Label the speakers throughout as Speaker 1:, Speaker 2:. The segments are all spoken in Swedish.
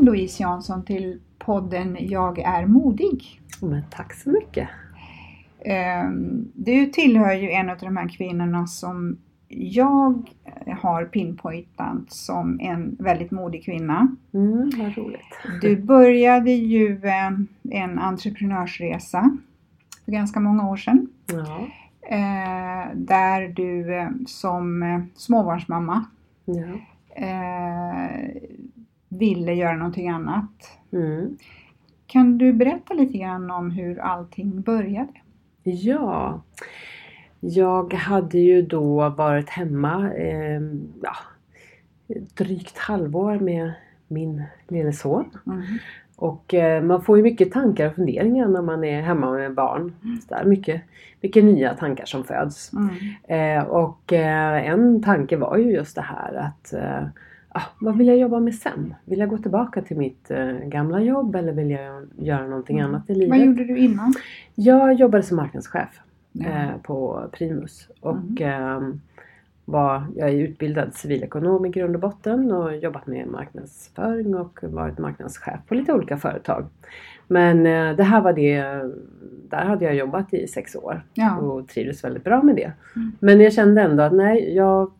Speaker 1: Louise Jansson till podden Jag är modig.
Speaker 2: Men tack så mycket.
Speaker 1: Ehm, Du tillhör ju en av de här kvinnorna som jag har pinpointat som en väldigt modig kvinna.
Speaker 2: Mm, vad roligt.
Speaker 1: Du började ju eh, en entreprenörsresa för ganska många år sedan.
Speaker 2: Ja,
Speaker 1: eh, Där du eh, som småbarnsmamma
Speaker 2: ja.
Speaker 1: Ville göra någonting annat.
Speaker 2: Mm.
Speaker 1: Kan du berätta lite grann om hur allting började?
Speaker 2: ja. Jag hade ju då varit hemma eh, ja, drygt halvår med min lille son.
Speaker 1: Mm.
Speaker 2: Och eh, man får ju mycket tankar och funderingar när man är hemma med barn. Så där, mycket, mycket nya tankar som föds.
Speaker 1: Mm.
Speaker 2: Eh, och eh, en tanke var ju just det här att eh, ah, vad vill jag jobba med sen? Vill jag gå tillbaka till mitt eh, gamla jobb eller vill jag göra någonting
Speaker 1: Mm.
Speaker 2: annat i livet?
Speaker 1: Vad gjorde du innan?
Speaker 2: Jag jobbade som marknadschef eh, på Primus och ehm, var, jag är utbildad civilekonom i grund och botten och jobbat med marknadsföring och varit marknadschef på lite olika företag. Men eh, det här var det, där hade jag jobbat i sex år
Speaker 1: Ja.
Speaker 2: och trivdes väldigt bra med det.
Speaker 1: Mm.
Speaker 2: Men jag kände ändå att nej, jag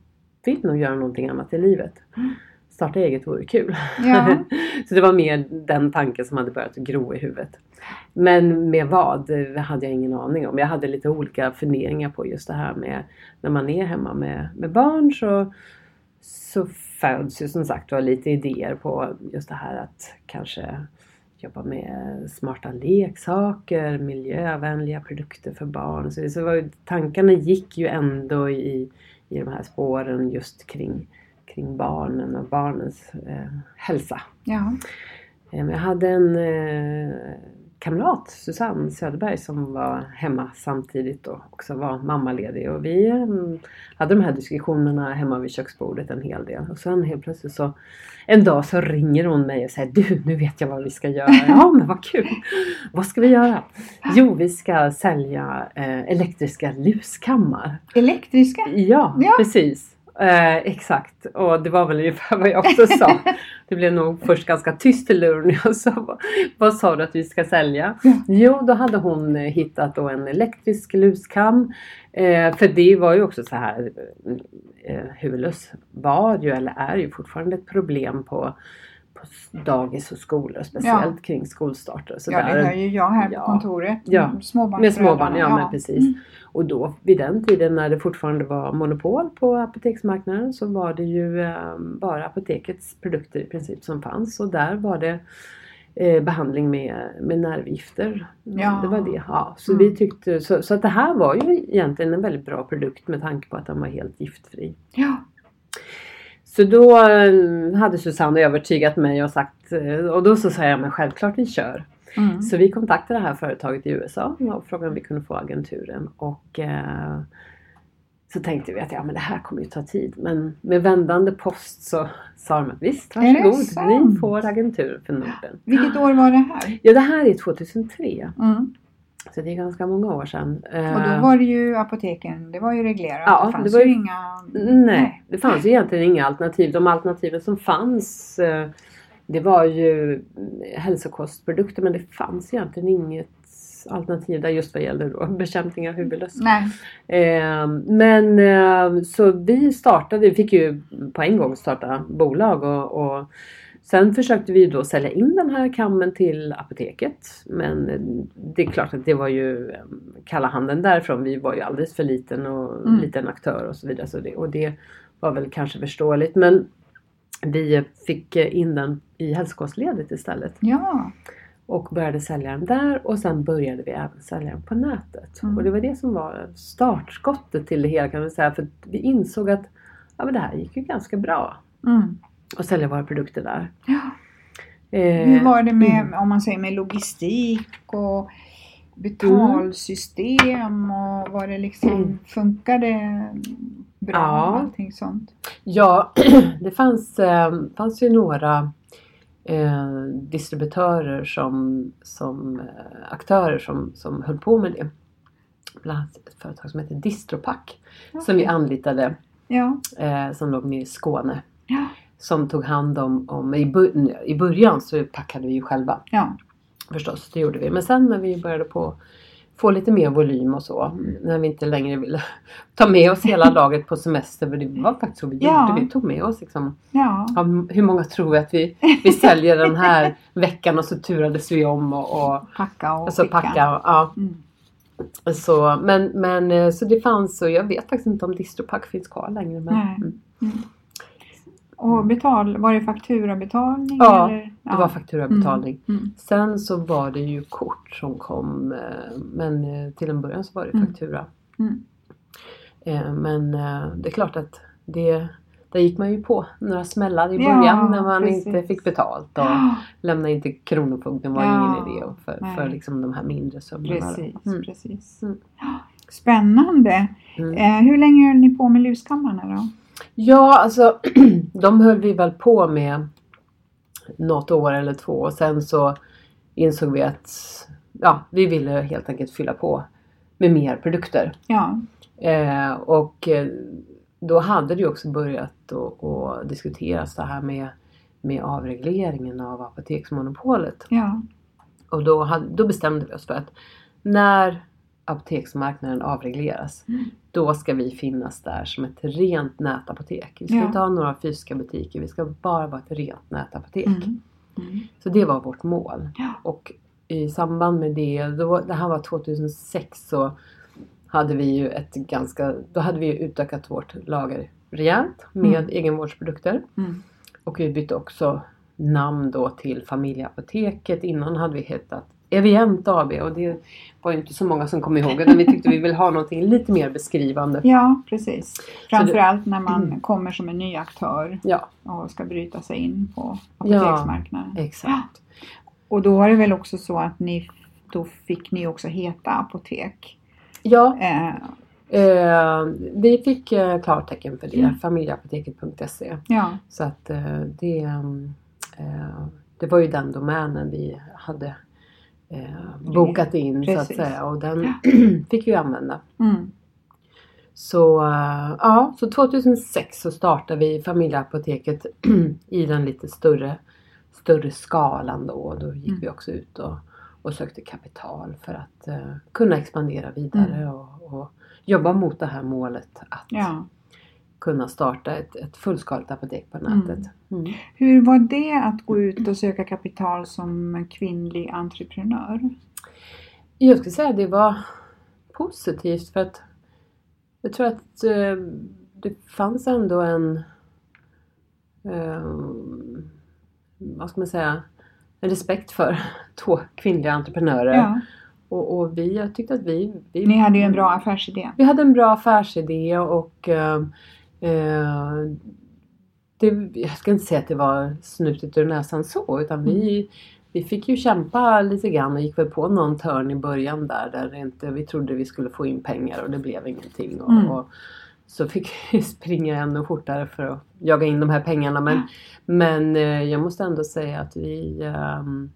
Speaker 2: vill nog göra någonting annat i livet.
Speaker 1: Mm.
Speaker 2: Starta eget vore kul.
Speaker 1: Ja.
Speaker 2: så det var mer den tanken som hade börjat gro i huvudet. Men med vad det hade jag ingen aning om. Jag hade lite olika funderingar på just det här med när man är hemma med, med barn så, så föds ju som sagt var lite idéer på just det här att kanske jobba med smarta leksaker, miljövänliga produkter för barn. Så, så var, tankarna gick ju ändå i, i de här spåren just kring, kring barnen och barnens eh, hälsa.
Speaker 1: Ja.
Speaker 2: Eh, Jag hade en eh, kamrat, Susanne Söderberg, som var hemma samtidigt och också var mammaledig. Och vi eh, hade de här diskussionerna hemma vid köksbordet en hel del. Och sen helt plötsligt så en dag så ringer hon mig och säger Du, nu vet jag vad vi ska göra. Ja, men vad kul! Vad ska vi göra? Jo, vi ska sälja eh, elektriska luskammar.
Speaker 1: Elektriska?
Speaker 2: Ja,
Speaker 1: Ja.
Speaker 2: precis. Eh, exakt. Och det var väl ungefär vad jag också sa. Det blev nog först ganska tyst i luren jag sa vad, sa du att vi ska sälja?
Speaker 1: Ja.
Speaker 2: Jo, då hade hon eh, hittat då en elektrisk luskam. Eh, för det var ju också så här. Eh, huvudlös var ju eller är ju fortfarande ett problem på, på dagis och skolor. Speciellt kring skolstarter. Så
Speaker 1: Ja, det hör ju jag här
Speaker 2: Ja.
Speaker 1: på kontoret.
Speaker 2: Ja.
Speaker 1: Småbarn
Speaker 2: Med småbarn, ja, men precis.
Speaker 1: Mm.
Speaker 2: Och då vid den tiden när det fortfarande var monopol på apoteksmarknaden så var det ju eh, bara apotekets produkter i princip som fanns och där var det eh, behandling med, med nervgifter.
Speaker 1: Ja.
Speaker 2: Det var det. Ja, så
Speaker 1: Mm.
Speaker 2: vi tyckte, så, så att det här var ju egentligen en väldigt bra produkt med tanke på att den var helt giftfri.
Speaker 1: Ja.
Speaker 2: Så då eh, hade Susanne övertygat mig och sagt eh, och då så sa jag men självklart vi kör.
Speaker 1: Mm.
Speaker 2: Så vi kontaktade det här företaget i USA och frågade om vi kunde få agenturen. Och eh, så tänkte vi att ja, men det här kommer ju ta tid. Men med vändande post så sa de att visst, varsågod. Ni får agentur för Norden.
Speaker 1: Vilket år var det här?
Speaker 2: Ja, det här är 2003.
Speaker 1: Mm.
Speaker 2: Så det är ganska många år sedan.
Speaker 1: Och
Speaker 2: Eh,
Speaker 1: då var det ju apoteken, det var ju reglerat.
Speaker 2: Ja,
Speaker 1: det fanns
Speaker 2: det var
Speaker 1: ju inga...
Speaker 2: Nej, det fanns ju egentligen inga alternativ. De alternativen som fanns eh, det var ju mm, hälsokostprodukter men det fanns egentligen inget alternativ där just vad gäller då bekämpning av huvudlöss. Eh, men eh, så vi startade, vi fick ju på en gång starta bolag och, och sen försökte vi då sälja in den här kammen till apoteket. Men det är klart att det var ju eh, kalla handen därifrån. Vi var ju alldeles för liten och
Speaker 1: Mm.
Speaker 2: liten aktör och så vidare. Så det, och det var väl kanske förståeligt. Men vi fick eh, in den i hälsokostledet istället
Speaker 1: Ja.
Speaker 2: och började sälja den där och sen började vi även sälja den på nätet.
Speaker 1: Mm.
Speaker 2: Och det var det som var startskottet till det hela kan man säga. För vi insåg att ja, men det här gick ju ganska bra
Speaker 1: Mm.
Speaker 2: Att sälja våra produkter där.
Speaker 1: ja.
Speaker 2: Eh,
Speaker 1: Hur var det med,
Speaker 2: mm.
Speaker 1: om man säger med logistik och betalsystem och var det liksom,
Speaker 2: Mm.
Speaker 1: funkade bra
Speaker 2: Ja.
Speaker 1: allting sånt?
Speaker 2: Ja, det fanns, eh, fanns ju några eh, distributörer som, som eh, aktörer som, som höll på med det. Bland annat ett företag som heter Distropack som vi anlitade
Speaker 1: Ja.
Speaker 2: eh, som låg nere i Skåne.
Speaker 1: Ja.
Speaker 2: Som tog hand om, om i, i början så packade vi ju själva
Speaker 1: Ja.
Speaker 2: förstås, det gjorde vi. Men sen när vi började på få lite mer volym och så. När vi inte längre ville ta med oss hela laget på semester. För det var faktiskt så vi
Speaker 1: Ja.
Speaker 2: gjorde. Vi tog med oss liksom,
Speaker 1: Ja.
Speaker 2: ja, hur många tror vi att vi, vi säljer den här veckan och så turades vi om och, och,
Speaker 1: Packa och
Speaker 2: och så
Speaker 1: skicka.
Speaker 2: packa. Ja.
Speaker 1: Mm.
Speaker 2: Så, men, men eh, så det fanns och jag vet faktiskt inte om Distropack finns kvar längre. Men,
Speaker 1: Nej.
Speaker 2: mm.
Speaker 1: Och betal, var det fakturabetalning?
Speaker 2: Ja,
Speaker 1: eller?
Speaker 2: Det var fakturabetalning.
Speaker 1: Mm. Mm.
Speaker 2: Sen så var det ju kort som kom eh, men eh, till en början så var det
Speaker 1: Mm.
Speaker 2: faktura.
Speaker 1: Mm.
Speaker 2: Eh, Men det är klart att det, där gick man ju på några smällar i
Speaker 1: Ja,
Speaker 2: början när man
Speaker 1: precis.
Speaker 2: inte fick betalt. Och
Speaker 1: Ja,
Speaker 2: lämna in till Kronofogden var
Speaker 1: Ja,
Speaker 2: ingen idé för,
Speaker 1: nej.
Speaker 2: för liksom de här mindre summorna.
Speaker 1: precis.
Speaker 2: Mm.
Speaker 1: precis.
Speaker 2: Mm.
Speaker 1: Ja, Spännande.
Speaker 2: Mm.
Speaker 1: Eh, hur länge höll ni på med luskammarna då?
Speaker 2: Ja, alltså de höll vi väl på med något år eller två och sen så insåg vi att ja, vi ville helt enkelt fylla på med mer produkter.
Speaker 1: Ja.
Speaker 2: Eh, och eh, då hade det ju också börjat att att diskuteras det här med, med avregleringen av apoteksmonopolet.
Speaker 1: Ja.
Speaker 2: Och då, hade, då bestämde vi oss för att när apoteksmarknaden avregleras
Speaker 1: Mm.
Speaker 2: då ska vi finnas där som ett rent nätapotek. Vi ska
Speaker 1: Ja.
Speaker 2: inte ha några fysiska butiker, vi ska bara vara ett rent nätapotek.
Speaker 1: Mm. Mm.
Speaker 2: Så det var vårt mål.
Speaker 1: Ja.
Speaker 2: Och i samband med det, då, det här var 2006 så hade vi ju ett ganska, då hade vi utökat vårt lager rejält med
Speaker 1: Mm.
Speaker 2: egenvårdsprodukter.
Speaker 1: Mm.
Speaker 2: Och vi bytte också namn då till Familjeapoteket. Innan hade vi hetat Evient AB och det var ju inte så många som kom ihåg. Men vi tyckte vi ville ha någonting lite mer beskrivande.
Speaker 1: Ja, precis. Framförallt när man
Speaker 2: Mm.
Speaker 1: kommer som en ny aktör
Speaker 2: Ja,
Speaker 1: och ska bryta sig in på
Speaker 2: Ja.
Speaker 1: apoteksmarknaden.
Speaker 2: exakt.
Speaker 1: Och då var det väl också så att ni, då fick ni också heta apotek.
Speaker 2: Ja,
Speaker 1: Eh,
Speaker 2: eh, vi fick eh, klartecken för det.
Speaker 1: Mm.
Speaker 2: Familjeapoteket.se.
Speaker 1: ja,
Speaker 2: Så att eh, det, eh, det var ju den domänen vi hade eh, bokat in så att
Speaker 1: Precis.
Speaker 2: säga och den fick vi använda.
Speaker 1: mm.
Speaker 2: Så, eh, ja, så 2006 så startade vi familjeapoteket i den lite större, större skalan då. Och då gick
Speaker 1: Mm.
Speaker 2: vi också ut och, och sökte kapital för att eh, kunna expandera vidare och, och jobba mot det här målet att
Speaker 1: ja.
Speaker 2: Kunna starta ett, ett fullskaligt apotek på
Speaker 1: Mm.
Speaker 2: nätet. Mm.
Speaker 1: Hur var det att gå ut och söka kapital som kvinnlig entreprenör?
Speaker 2: Jag skulle säga att det var positivt för att jag tror att eh, det fanns ändå en eh, vad ska man säga en respekt för två kvinnliga entreprenörer.
Speaker 1: Ja,
Speaker 2: Och, och vi, jag tyckte att vi, vi
Speaker 1: ni hade ju en bra affärsidé.
Speaker 2: Vi hade en bra affärsidé och eh, eh, det, jag ska inte säga att det var snutet ur näsan så utan vi, vi fick ju kämpa lite grann och gick väl på någon törn i början där, där inte, vi trodde vi skulle få in pengar och det blev ingenting. Och,
Speaker 1: Mm.
Speaker 2: och så fick vi springa ännu fortare för att jaga in de här pengarna. Men, men eh, jag måste ändå säga att vi ehm,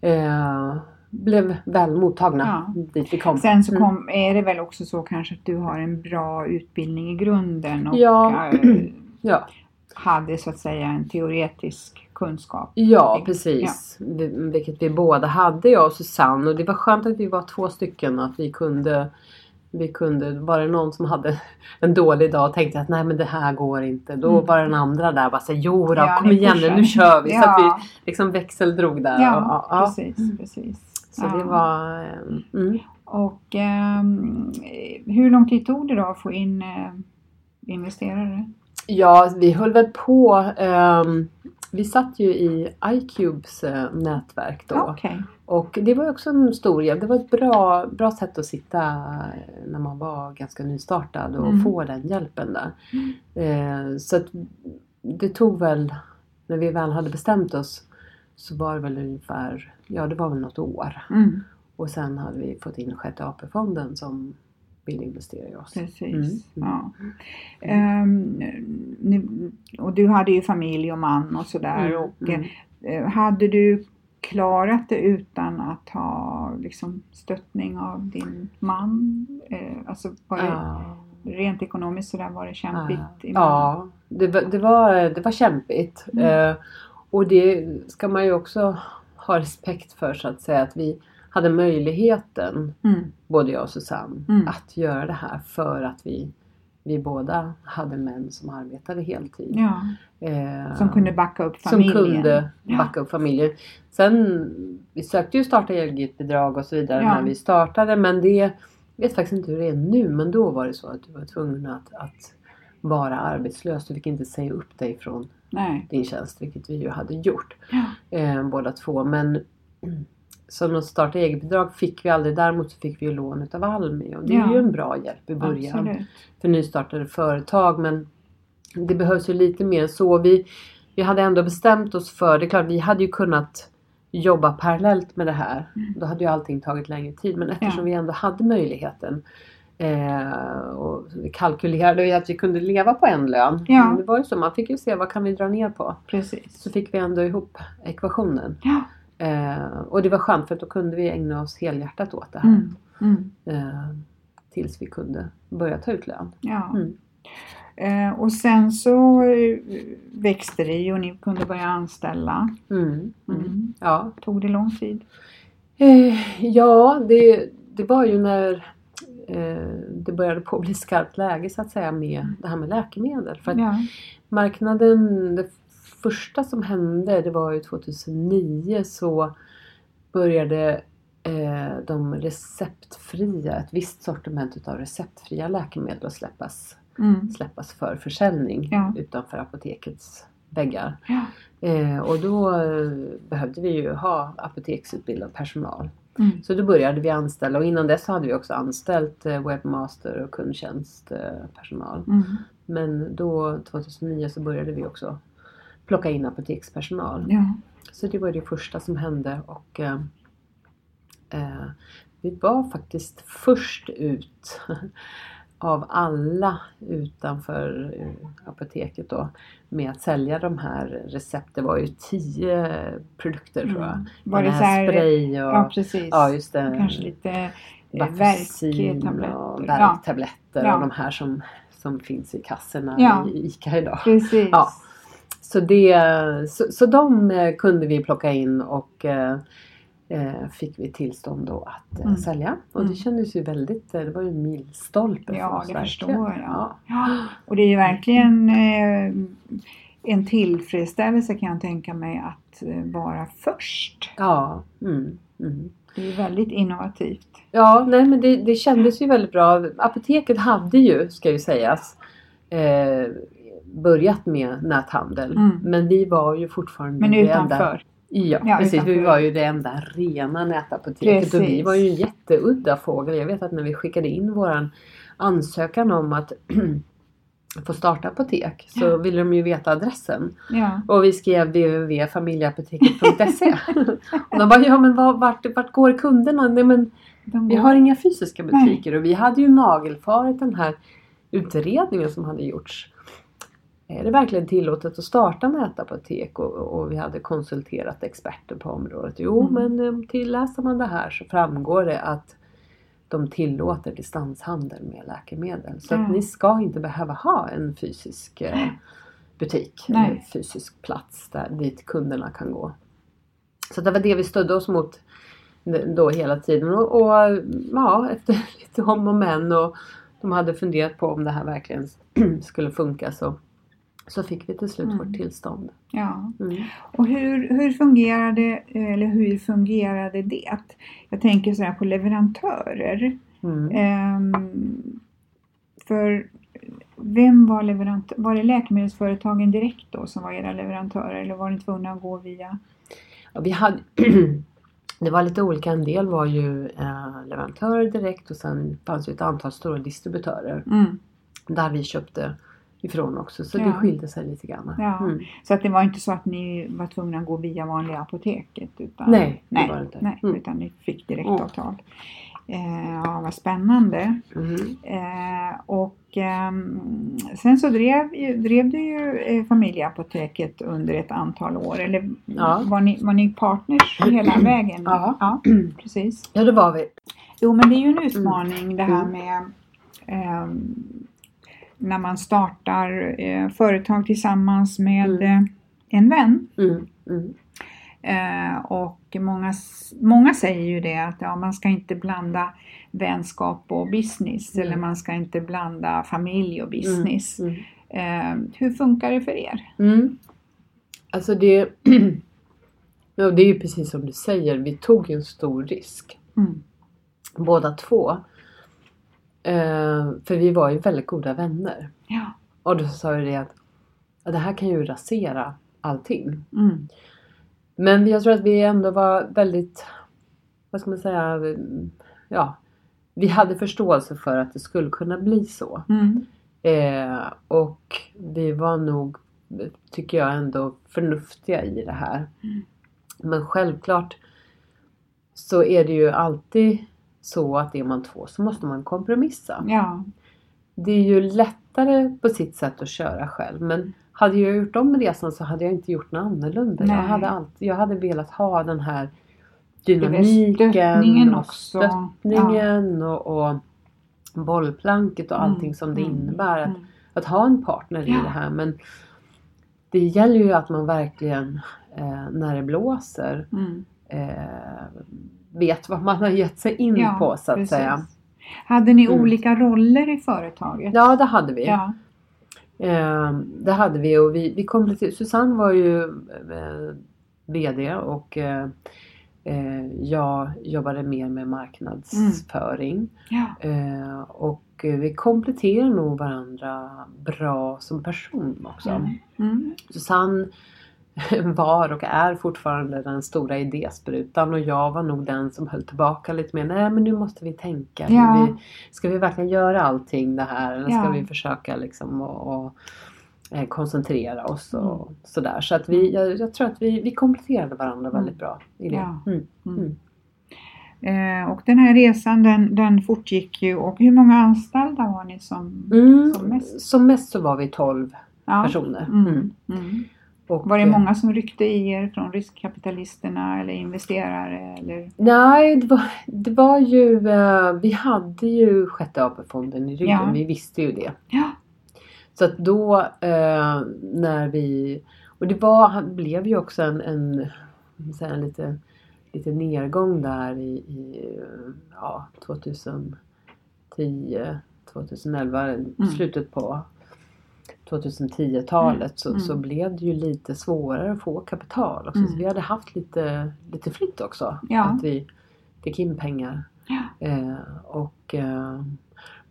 Speaker 2: eh, blev väl mottagna
Speaker 1: Ja.
Speaker 2: dit vi kom.
Speaker 1: Sen så
Speaker 2: Mm.
Speaker 1: kom, är det väl också så kanske att du har en bra utbildning i grunden och
Speaker 2: Ja.
Speaker 1: eh,
Speaker 2: Ja,
Speaker 1: hade så att säga en teoretisk kunskap.
Speaker 2: ja precis. Vi- Vilket vi båda hade, jag och Susanne. Och det var skönt att vi var två stycken. Att vi kunde vi kunde, var det någon som hade en dålig dag och tänkte att nej men det här går inte. Då
Speaker 1: Mm.
Speaker 2: var den andra där och bara säga jo då,
Speaker 1: Ja,
Speaker 2: kom igen nu, nu kör vi. Så att
Speaker 1: Ja.
Speaker 2: vi liksom växeldrog där.
Speaker 1: Ja,
Speaker 2: och, ja,
Speaker 1: precis, precis.
Speaker 2: Så det
Speaker 1: Ja.
Speaker 2: var... eh, Mm.
Speaker 1: Och ehm, hur lång tid tog det då att få in eh, investerare?
Speaker 2: Ja, vi höll väl på. ehm, vi satt ju i iCubes eh, nätverk då.
Speaker 1: Okej.
Speaker 2: Och det var också en stor hjälp. Det var ett bra, bra sätt att sitta eh, när man var ganska nystartad och
Speaker 1: Mm.
Speaker 2: få den hjälpen där. Eh, så att det tog väl, när vi väl hade bestämt oss så var det väl ungefär, ja det var väl något år.
Speaker 1: Mm,
Speaker 2: Och sen hade vi fått in sjätte AP-fonden som ville investera i oss.
Speaker 1: precis.
Speaker 2: Mm.
Speaker 1: Ja. Ehm, nu, och du hade ju familj och man och sådär.
Speaker 2: Mm,
Speaker 1: och,
Speaker 2: mm.
Speaker 1: eh, hade du klarat det utan att ha liksom, stöttning av din man? Eh, alltså var det,
Speaker 2: Ja.
Speaker 1: rent ekonomiskt sådär var det kämpigt?
Speaker 2: Ja, ja det, det, var, det var kämpigt.
Speaker 1: Mm.
Speaker 2: Eh, och det ska man ju också ha respekt för så att säga. Att vi hade möjligheten,
Speaker 1: Mm,
Speaker 2: både jag och Susanne,
Speaker 1: Mm.
Speaker 2: att göra det här för att vi, vi båda hade män som arbetade heltid.
Speaker 1: ja.
Speaker 2: Eh,
Speaker 1: Som kunde backa upp
Speaker 2: som
Speaker 1: familjen.
Speaker 2: kunde
Speaker 1: Ja.
Speaker 2: backa upp familjen. Sen, vi sökte ju starta eget bidrag och så vidare
Speaker 1: Ja.
Speaker 2: när vi startade men det, jag vet faktiskt inte hur det är nu men då var det så att du var tvungen att, att vara arbetslös. Du fick inte säga upp dig från
Speaker 1: Nej.
Speaker 2: din tjänst vilket vi ju hade gjort
Speaker 1: Ja.
Speaker 2: eh, båda två. Men så något starta eget-bidrag fick vi aldrig. Däremot så fick vi ju lån utav Almi och det är
Speaker 1: Ja.
Speaker 2: ju en bra hjälp i början
Speaker 1: Absolut.
Speaker 2: för nystartade företag. Men det behövs ju lite mer så. Vi, vi hade ändå bestämt oss för, det är klart vi hade ju kunnat jobba parallellt med det här. Då hade ju allting tagit längre tid. Men eftersom
Speaker 1: Ja.
Speaker 2: vi ändå hade möjligheten eh, och vi kalkylerade ju att vi kunde leva på en lön.
Speaker 1: Ja.
Speaker 2: Men Det var ju så, man fick ju se vad kan vi dra ner på.
Speaker 1: Precis.
Speaker 2: Så fick vi ändå ihop ekvationen.
Speaker 1: Ja.
Speaker 2: Eh, och det var skönt för då kunde vi ägna oss helhjärtat åt det här.
Speaker 1: Mm. Mm.
Speaker 2: Eh, tills vi kunde börja ta ut lön.
Speaker 1: Ja.
Speaker 2: Mm.
Speaker 1: Eh, och sen så eh, växte det och ni kunde börja anställa.
Speaker 2: Mm. Mm.
Speaker 1: Mm.
Speaker 2: Ja,
Speaker 1: Tog det lång tid?
Speaker 2: Eh, ja, det, det var ju när det började på bli skarpt läge så att säga med det här med läkemedel. För att
Speaker 1: Ja.
Speaker 2: marknaden, det första som hände det var ju 2009 så började eh, de receptfria, ett visst sortiment utav receptfria läkemedel att släppas,
Speaker 1: Mm.
Speaker 2: släppas för försäljning
Speaker 1: Ja.
Speaker 2: utanför apotekets väggar.
Speaker 1: Ja.
Speaker 2: Eh, och då eh, behövde vi ju ha apoteksutbildad personal.
Speaker 1: Mm.
Speaker 2: Så då började vi anställa och innan dess hade vi också anställt eh, webbmaster och kundtjänstpersonal.
Speaker 1: Mm.
Speaker 2: Men då 2009 så började vi också plocka in apotekspersonal.
Speaker 1: Ja.
Speaker 2: Så det var det första som hände och eh, eh, vi var faktiskt först ut av alla utanför eh, apoteket då med att sälja de här recept. Det var ju tio produkter tror jag.
Speaker 1: Mm. Var det så här,
Speaker 2: spray och
Speaker 1: ja precis.
Speaker 2: ja, just det.
Speaker 1: Kanske lite eh, värktabletter.
Speaker 2: och värktabletter
Speaker 1: Ja.
Speaker 2: och de här som, som finns i kassorna
Speaker 1: Ja.
Speaker 2: i ICA idag.
Speaker 1: precis.
Speaker 2: Ja. Så, det, så, så de eh, kunde vi plocka in och fick vi tillstånd då att eh,
Speaker 1: Mm.
Speaker 2: sälja. Och
Speaker 1: Mm.
Speaker 2: det kändes ju väldigt, eh, det var ju en milstolpe
Speaker 1: Ja,
Speaker 2: för oss
Speaker 1: det
Speaker 2: verkligen.
Speaker 1: förstår jag.
Speaker 2: Ja.
Speaker 1: Ja. Och det är ju verkligen eh, en tillfredsställelse kan jag tänka mig att eh, vara först.
Speaker 2: Ja, mm, mm.
Speaker 1: Det är väldigt innovativt.
Speaker 2: ja nej men det, det kändes ju väldigt bra. Apoteket hade ju, ska ju sägas, eh, börjat med näthandel.
Speaker 1: Mm.
Speaker 2: Men vi var ju fortfarande
Speaker 1: Men
Speaker 2: det
Speaker 1: utanför.
Speaker 2: Ja,
Speaker 1: Ja,
Speaker 2: precis.
Speaker 1: utanför.
Speaker 2: Vi var ju det enda rena nätapoteket och vi var ju en jätteudda fågel. Jag vet att när vi skickade in våran ansökan om att få starta apotek så
Speaker 1: Ja.
Speaker 2: ville de ju veta adressen.
Speaker 1: Ja.
Speaker 2: Och vi skrev www.familjeapoteket.se Och de bara, ja men vart, vart går kunderna? Nej men
Speaker 1: De
Speaker 2: vi har inga fysiska butiker och vi hade ju nagelfarit den här utredningen som hade gjorts. Är det verkligen tillåtet att starta nätapotek? Och, och vi hade konsulterat experter på området. Jo,
Speaker 1: Mm.
Speaker 2: men eh, tilläser man det här så framgår det att de tillåter distanshandel med läkemedel. Så
Speaker 1: Mm.
Speaker 2: att ni ska inte behöva ha en fysisk eh, butik,
Speaker 1: Nej.
Speaker 2: en fysisk plats där, dit kunderna kan gå. Så det var det vi stödde oss mot då hela tiden. Och, och ja, efter lite om och men och de hade funderat på om det här verkligen skulle funka så, så fick vi till slut
Speaker 1: Mm.
Speaker 2: vårt tillstånd.
Speaker 1: Ja.
Speaker 2: Mm.
Speaker 1: Och hur, hur, fungerade, eller hur fungerade det? Jag tänker så här på leverantörer.
Speaker 2: Mm.
Speaker 1: Ehm, för vem var leverantör? Var det läkemedelsföretagen direkt då som var era leverantörer eller var ni tvungna att gå via?
Speaker 2: Ja, vi hade, det var lite olika. En del var ju eh, leverantörer direkt och sen fanns ju ett antal stora distributörer
Speaker 1: Mm.
Speaker 2: där vi köpte ifrån också. Så
Speaker 1: Ja.
Speaker 2: det skilde sig lite grann.
Speaker 1: Ja.
Speaker 2: Mm.
Speaker 1: Så att det var inte så att ni var tvungna att gå via vanliga apoteket? Utan,
Speaker 2: Nej, det
Speaker 1: nej,
Speaker 2: var det inte.
Speaker 1: nej
Speaker 2: Mm.
Speaker 1: utan ni fick direktavtal. Eh, ja, vad spännande.
Speaker 2: Mm.
Speaker 1: Eh, och ehm, sen så drev, drev du ju eh, familjeapoteket under ett antal år. Eller
Speaker 2: Ja.
Speaker 1: var, ni, var ni partners hela vägen?
Speaker 2: Ja.
Speaker 1: ja precis.
Speaker 2: Ja, det var vi.
Speaker 1: Jo men det är ju en utmaning det här
Speaker 2: Mm.
Speaker 1: med ehm, när man startar eh, företag tillsammans med
Speaker 2: Mm.
Speaker 1: eh, en vän.
Speaker 2: Mm. Mm.
Speaker 1: Eh, och många, många säger ju det att ja, man ska inte blanda vänskap och business
Speaker 2: Mm.
Speaker 1: eller man ska inte blanda familj och business.
Speaker 2: Mm.
Speaker 1: Eh, hur funkar det för er?
Speaker 2: Mm. Alltså det, ja, det är ju precis som du säger. Vi tog ju en stor risk.
Speaker 1: Mm.
Speaker 2: Båda två. Eh, för vi var ju väldigt goda vänner.
Speaker 1: Ja.
Speaker 2: Och då sa vi det att ja, det här kan ju rasera allting.
Speaker 1: Mm.
Speaker 2: Men jag tror att vi ändå var väldigt, vad ska man säga, ja. Vi hade förståelse för att det skulle kunna bli så.
Speaker 1: Mm.
Speaker 2: Eh, och vi var nog, tycker jag ändå, förnuftiga i det här.
Speaker 1: Mm.
Speaker 2: Men självklart så är det ju alltid så att är man två så måste man kompromissa.
Speaker 1: Ja.
Speaker 2: Det är ju lättare på sitt sätt att köra själv men hade jag gjort om resan så hade jag inte gjort något annorlunda. Jag hade, alltid, jag hade velat ha den här dynamiken
Speaker 1: stöttningen
Speaker 2: och stöttningen och, och bollplanket och
Speaker 1: Mm,
Speaker 2: allting som det
Speaker 1: mm,
Speaker 2: innebär. Att,
Speaker 1: mm.
Speaker 2: att ha en partner i
Speaker 1: Ja.
Speaker 2: det här. Men det gäller ju att man verkligen eh, när det blåser
Speaker 1: Mm.
Speaker 2: eh, vet vad man har gett sig in
Speaker 1: Ja,
Speaker 2: på så att
Speaker 1: precis.
Speaker 2: säga.
Speaker 1: Hade ni
Speaker 2: Mm.
Speaker 1: olika roller i företaget?
Speaker 2: Ja det hade vi.
Speaker 1: Ja.
Speaker 2: Eh, det hade vi och vi, vi kompletterade. Susanne var ju eh, VD och eh, eh, jag jobbade mer med marknadsföring.
Speaker 1: Ja.
Speaker 2: Eh, och vi kompletterar nog varandra bra som person också.
Speaker 1: Mm. Mm.
Speaker 2: Susanne var och är fortfarande den stora idésprutan och jag var nog den som höll tillbaka lite mer. Nej men nu måste vi tänka.
Speaker 1: Ja.
Speaker 2: Vi, ska vi verkligen göra allting det här eller ska
Speaker 1: Ja.
Speaker 2: vi försöka liksom och, och eh, koncentrera oss och
Speaker 1: Mm.
Speaker 2: sådär. Så att vi, jag, jag tror att vi, vi kompletterade varandra väldigt bra i det.
Speaker 1: Ja.
Speaker 2: Mm.
Speaker 1: Mm. Eh, och den här resan den, den fortgick ju och hur många anställda var ni som,
Speaker 2: Mm.
Speaker 1: som mest?
Speaker 2: Som mest så var vi 12
Speaker 1: Ja.
Speaker 2: personer.
Speaker 1: Mm.
Speaker 2: Mm.
Speaker 1: Mm.
Speaker 2: Och,
Speaker 1: Var det
Speaker 2: eh,
Speaker 1: många som ryckte i er från riskkapitalisterna eller investerare? Eller?
Speaker 2: Nej, det var, det var ju, eh, vi hade ju sjätte AP-fonden i ryggen,
Speaker 1: Ja.
Speaker 2: vi visste ju det.
Speaker 1: Ja.
Speaker 2: Så att då eh, när vi, och det var, blev ju också en, en, en lite, lite nedgång där i, i ja, 2010, 2011, slutet på 2010-talet så,
Speaker 1: Mm.
Speaker 2: så blev det ju lite svårare att få kapital också. Så
Speaker 1: Mm.
Speaker 2: vi hade haft lite, lite flytt också.
Speaker 1: Ja.
Speaker 2: Att vi fick in pengar.
Speaker 1: Ja.
Speaker 2: Eh, och, eh,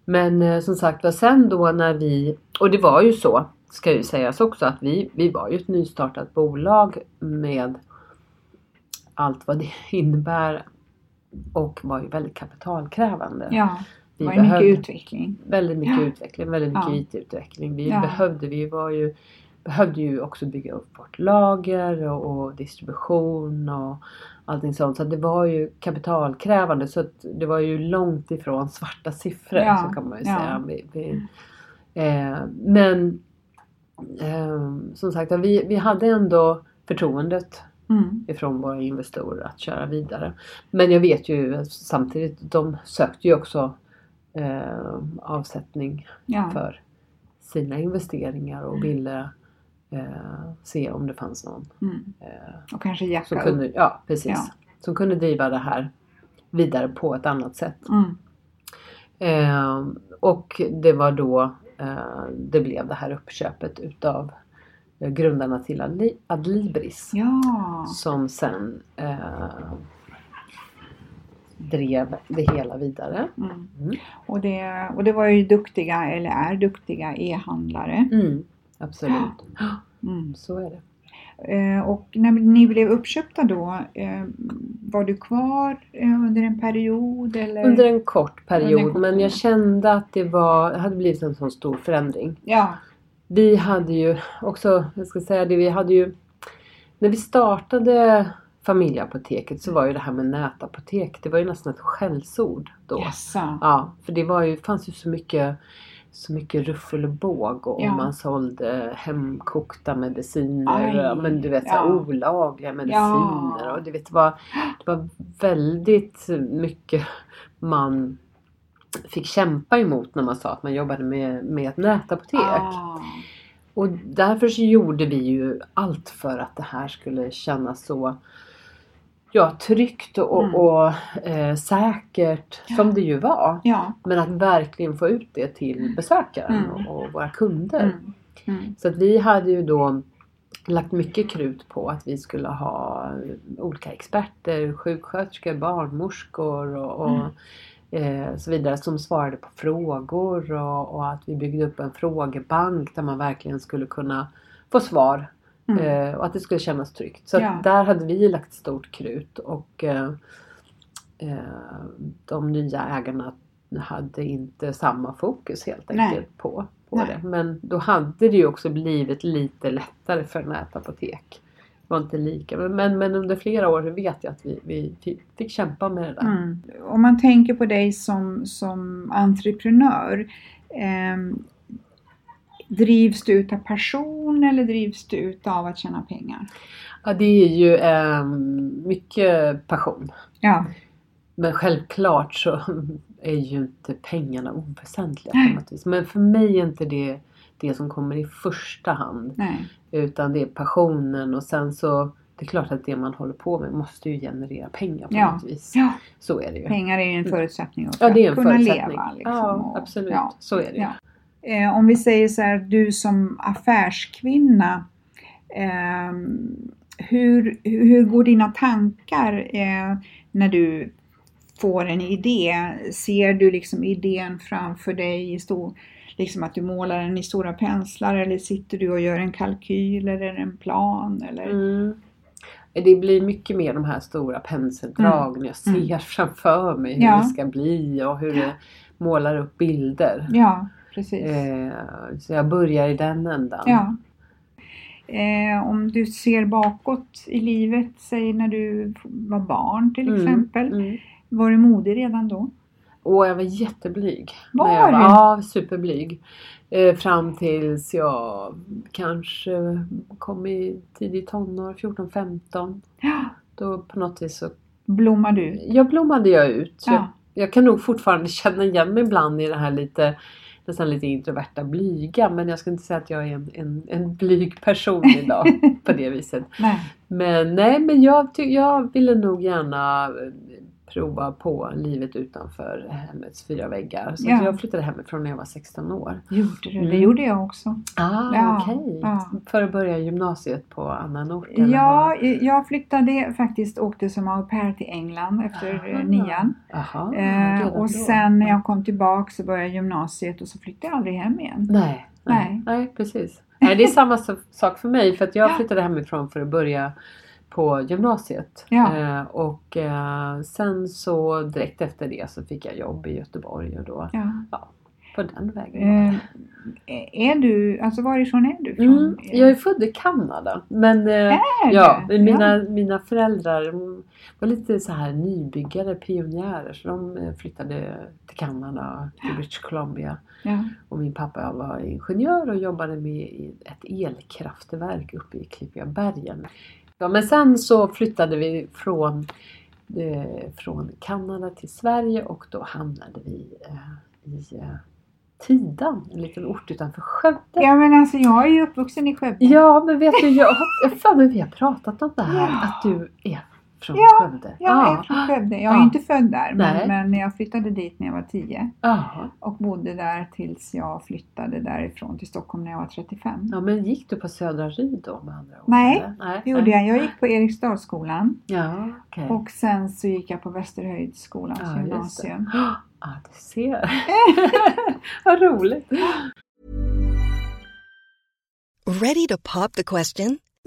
Speaker 2: men eh, som sagt var sen då när vi, och det var ju så ska ju sägas också att vi, vi var ju ett nystartat bolag med allt vad det innebär och var ju väldigt kapitalkrävande.
Speaker 1: Ja,
Speaker 2: Vi
Speaker 1: var ju mycket utveckling.
Speaker 2: Väldigt mycket
Speaker 1: Ja.
Speaker 2: utveckling, väldigt mycket
Speaker 1: Ja.
Speaker 2: IT-utveckling. Vi
Speaker 1: Ja.
Speaker 2: behövde, vi var ju, behövde ju också bygga upp vårt lager och, och distribution och allting sånt. Så det var ju kapitalkrävande så att det var ju långt ifrån svarta siffror
Speaker 1: Ja.
Speaker 2: så kan man ju säga. Vi, vi, Eh, men eh, som sagt, vi, vi hade ändå förtroendet
Speaker 1: Mm.
Speaker 2: ifrån våra investerare att köra vidare. Men jag vet ju samtidigt, de sökte ju också eh, avsättning
Speaker 1: Ja.
Speaker 2: för sina investeringar och ville eh, se om det fanns någon
Speaker 1: Mm.
Speaker 2: eh,
Speaker 1: Och kanske
Speaker 2: som
Speaker 1: jacka upp.
Speaker 2: kunde, ja, precis,
Speaker 1: Ja.
Speaker 2: som kunde driva det här vidare på ett annat sätt.
Speaker 1: Mm.
Speaker 2: Eh, och det var då eh, det blev det här uppköpet utav eh, grundarna till Adli- Adlibris.
Speaker 1: Ja.
Speaker 2: Som sen eh, drev det hela vidare.
Speaker 1: Mm.
Speaker 2: Mm.
Speaker 1: Och, det, och det var ju duktiga, eller är duktiga e-handlare.
Speaker 2: Mm, absolut.
Speaker 1: Mm.
Speaker 2: Så är det.
Speaker 1: Eh, och när ni blev uppköpta då, eh, var du kvar eh, under en period? Eller?
Speaker 2: Under en kort
Speaker 1: en
Speaker 2: period
Speaker 1: kort
Speaker 2: men jag kände att det var, hade blivit en sån stor förändring.
Speaker 1: Ja.
Speaker 2: Vi hade ju också, jag ska säga det, vi hade ju När vi startade familjeapoteket så var ju det här med nätapotek, det var ju nästan ett skällsord då.
Speaker 1: Jaså.
Speaker 2: Ja, för det var ju, fanns ju så mycket så mycket ruffel och båg och
Speaker 1: Ja.
Speaker 2: man sålde hemkokta mediciner.
Speaker 1: Aj,
Speaker 2: men du vet så
Speaker 1: ja.
Speaker 2: olagliga mediciner.
Speaker 1: Ja.
Speaker 2: Och du vet, det, var, det var väldigt mycket man fick kämpa emot när man sa att man jobbade med, med ett nätapotek.
Speaker 1: Ah.
Speaker 2: Och därför så gjorde vi ju allt för att det här skulle kännas så ja, tryggt och,
Speaker 1: Mm.
Speaker 2: och eh, säkert som det ju var.
Speaker 1: Ja.
Speaker 2: Men att verkligen få ut det till besökaren
Speaker 1: Mm.
Speaker 2: och, och våra kunder.
Speaker 1: Mm. Mm.
Speaker 2: Så att vi hade ju då lagt mycket krut på att vi skulle ha olika experter, sjuksköterskor, barnmorskor och, och eh, så vidare som svarade på frågor och, och att vi byggde upp en frågebank där man verkligen skulle kunna få svar
Speaker 1: Mm.
Speaker 2: eh, och att det skulle kännas tryggt. Så
Speaker 1: Ja.
Speaker 2: där hade vi lagt stort krut och eh, eh, de nya ägarna hade inte samma fokus helt
Speaker 1: Nej.
Speaker 2: enkelt på, på
Speaker 1: Nej.
Speaker 2: det. Men då hade det ju också blivit lite lättare för nätapotek. Det var inte lika. Men, men, under flera år vet jag att vi, vi fick, fick kämpa med det där.
Speaker 1: Mm. Om man tänker på dig som, som entreprenör. ehm, drivs du utav passion eller drivs du utav att tjäna pengar?
Speaker 2: Ja, det är ju eh, mycket passion.
Speaker 1: Ja.
Speaker 2: Men självklart så är ju inte pengarna oväsentliga på något vis. Men för mig är inte det det som kommer i första hand.
Speaker 1: Nej.
Speaker 2: Utan det är passionen och sen så det är klart att det man håller på med måste ju generera pengar på
Speaker 1: Ja.
Speaker 2: något vis.
Speaker 1: Ja.
Speaker 2: Så är det ju.
Speaker 1: Pengar är ju en förutsättning för
Speaker 2: Ja,
Speaker 1: att kunna leva. Liksom,
Speaker 2: ja, absolut.
Speaker 1: ja.
Speaker 2: Så är det ju.
Speaker 1: Eh, om vi säger så här, du som affärskvinna. ehm, hur, hur går dina tankar eh, när du får en idé? Ser du liksom idén framför dig i stor, liksom att du målar den i stora penslar eller sitter du och gör en kalkyl eller en plan? Eller?
Speaker 2: Mm. Det blir mycket mer de här stora penseldragen. Jag ser
Speaker 1: Mm.
Speaker 2: framför mig hur
Speaker 1: Ja.
Speaker 2: det ska bli och hur det målar upp bilder.
Speaker 1: Ja, precis.
Speaker 2: Eh, så jag börjar i den ändan.
Speaker 1: Ja. Eh, om du ser bakåt i livet, säg när du var barn till
Speaker 2: Mm,
Speaker 1: exempel.
Speaker 2: Mm.
Speaker 1: Var du modig redan då?
Speaker 2: Och jag var jätteblyg.
Speaker 1: Var
Speaker 2: när jag
Speaker 1: du?
Speaker 2: Ja, superblyg. Eh, fram tills jag kanske kom i tidig tonår, 14-15.
Speaker 1: Ja.
Speaker 2: Då på något vis så
Speaker 1: Blommar du?
Speaker 2: jag blommade jag ut.
Speaker 1: Ja.
Speaker 2: Jag, jag kan nog fortfarande känna igen mig ibland i det här lite nästan lite introverta blyga men jag ska inte säga att jag är en, en, en blyg person idag på det viset.
Speaker 1: Nej.
Speaker 2: Men nej men jag, jag ville nog gärna prova på livet utanför hemmets fyra väggar. Så
Speaker 1: Ja.
Speaker 2: jag flyttade hemifrån när jag var 16 år.
Speaker 1: Gjorde du? Det
Speaker 2: Mm.
Speaker 1: gjorde jag också.
Speaker 2: Ah,
Speaker 1: Ja,
Speaker 2: okej.
Speaker 1: ja.
Speaker 2: För att börja gymnasiet på annan ort?
Speaker 1: Ja,
Speaker 2: vad?
Speaker 1: jag flyttade faktiskt, åkte som au pair till England efter eh,
Speaker 2: Aha.
Speaker 1: nian.
Speaker 2: Jaha,
Speaker 1: Eh, och sen när jag kom tillbaka så började gymnasiet och så flyttade jag aldrig hem igen.
Speaker 2: Nej, nej.
Speaker 1: Nej.
Speaker 2: nej precis. Nej, det är samma sak för mig för att jag
Speaker 1: Ja.
Speaker 2: flyttade hemifrån för att börja på gymnasiet.
Speaker 1: Ja.
Speaker 2: Eh, och eh, sen så direkt efter det så fick jag jobb i Göteborg och då
Speaker 1: Ja.
Speaker 2: Ja. på den vägen.
Speaker 1: Eh, är du, alltså varifrån är du? Från?
Speaker 2: Mm, jag är född i Kanada. Men eh, ja, mina, mina föräldrar var lite så här nybyggare, pionjärer. Så de eh, flyttade till Kanada, till British Columbia.
Speaker 1: Ja.
Speaker 2: Och min pappa var ingenjör och jobbade med ett elkraftverk uppe i Klippiga bergen. Ja, men sen så flyttade vi från, eh, från Kanada till Sverige och då hamnade vi eh, i eh, Tidan, en liten ort utanför Skövde.
Speaker 1: ja men alltså jag är ju uppvuxen i Skövde.
Speaker 2: Ja, men vet du, jag har jag för mig vi har pratat om det här,
Speaker 1: Ja.
Speaker 2: att du är från
Speaker 1: Ja,
Speaker 2: Skövde.
Speaker 1: Jag är från Skövde. Jag är
Speaker 2: Ja.
Speaker 1: inte född där men, men jag flyttade dit när jag var 10
Speaker 2: Ja.
Speaker 1: och bodde där tills jag flyttade därifrån till Stockholm när jag var 35.
Speaker 2: ja, men gick du på Södra Ryd då med andra ord?
Speaker 1: Nej, Det gjorde jag. Jag gick på Eriksdalsskolan
Speaker 2: Ja, okej.
Speaker 1: och sen så gick jag på Västerhöjdsskolans
Speaker 2: Ja,
Speaker 1: gymnasium.
Speaker 2: Ja, du ser. Vad roligt.
Speaker 3: Ready to pop the question?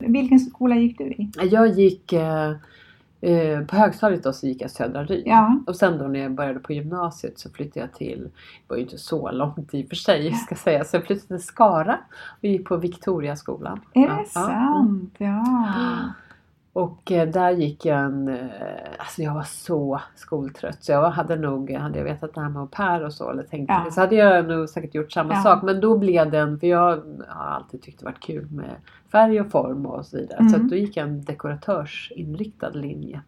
Speaker 1: Vilken skola gick du i?
Speaker 2: Jag gick eh, eh, på högstadiet då så gick jag Södra Ryd.
Speaker 1: Ja.
Speaker 2: Och sen då när jag började på gymnasiet så flyttade jag till, det var ju inte så långt i och för sig ska säga, så jag flyttade till Skara och gick på Victoriaskolan.
Speaker 1: Är
Speaker 2: Ja,
Speaker 1: det
Speaker 2: ja.
Speaker 1: sant? Ja.
Speaker 2: Och eh, där gick jag en, eh, alltså jag var så skoltrött så jag hade nog, hade jag vetat det här med au pair och så eller tänkt
Speaker 1: Ja.
Speaker 2: så hade jag nog säkert gjort samma
Speaker 1: Ja.
Speaker 2: sak. Men då blev det en, för jag har alltid tyckt det varit kul med färg och form och så vidare. Så
Speaker 1: Mm.
Speaker 2: att då gick jag en dekoratörsinriktad linje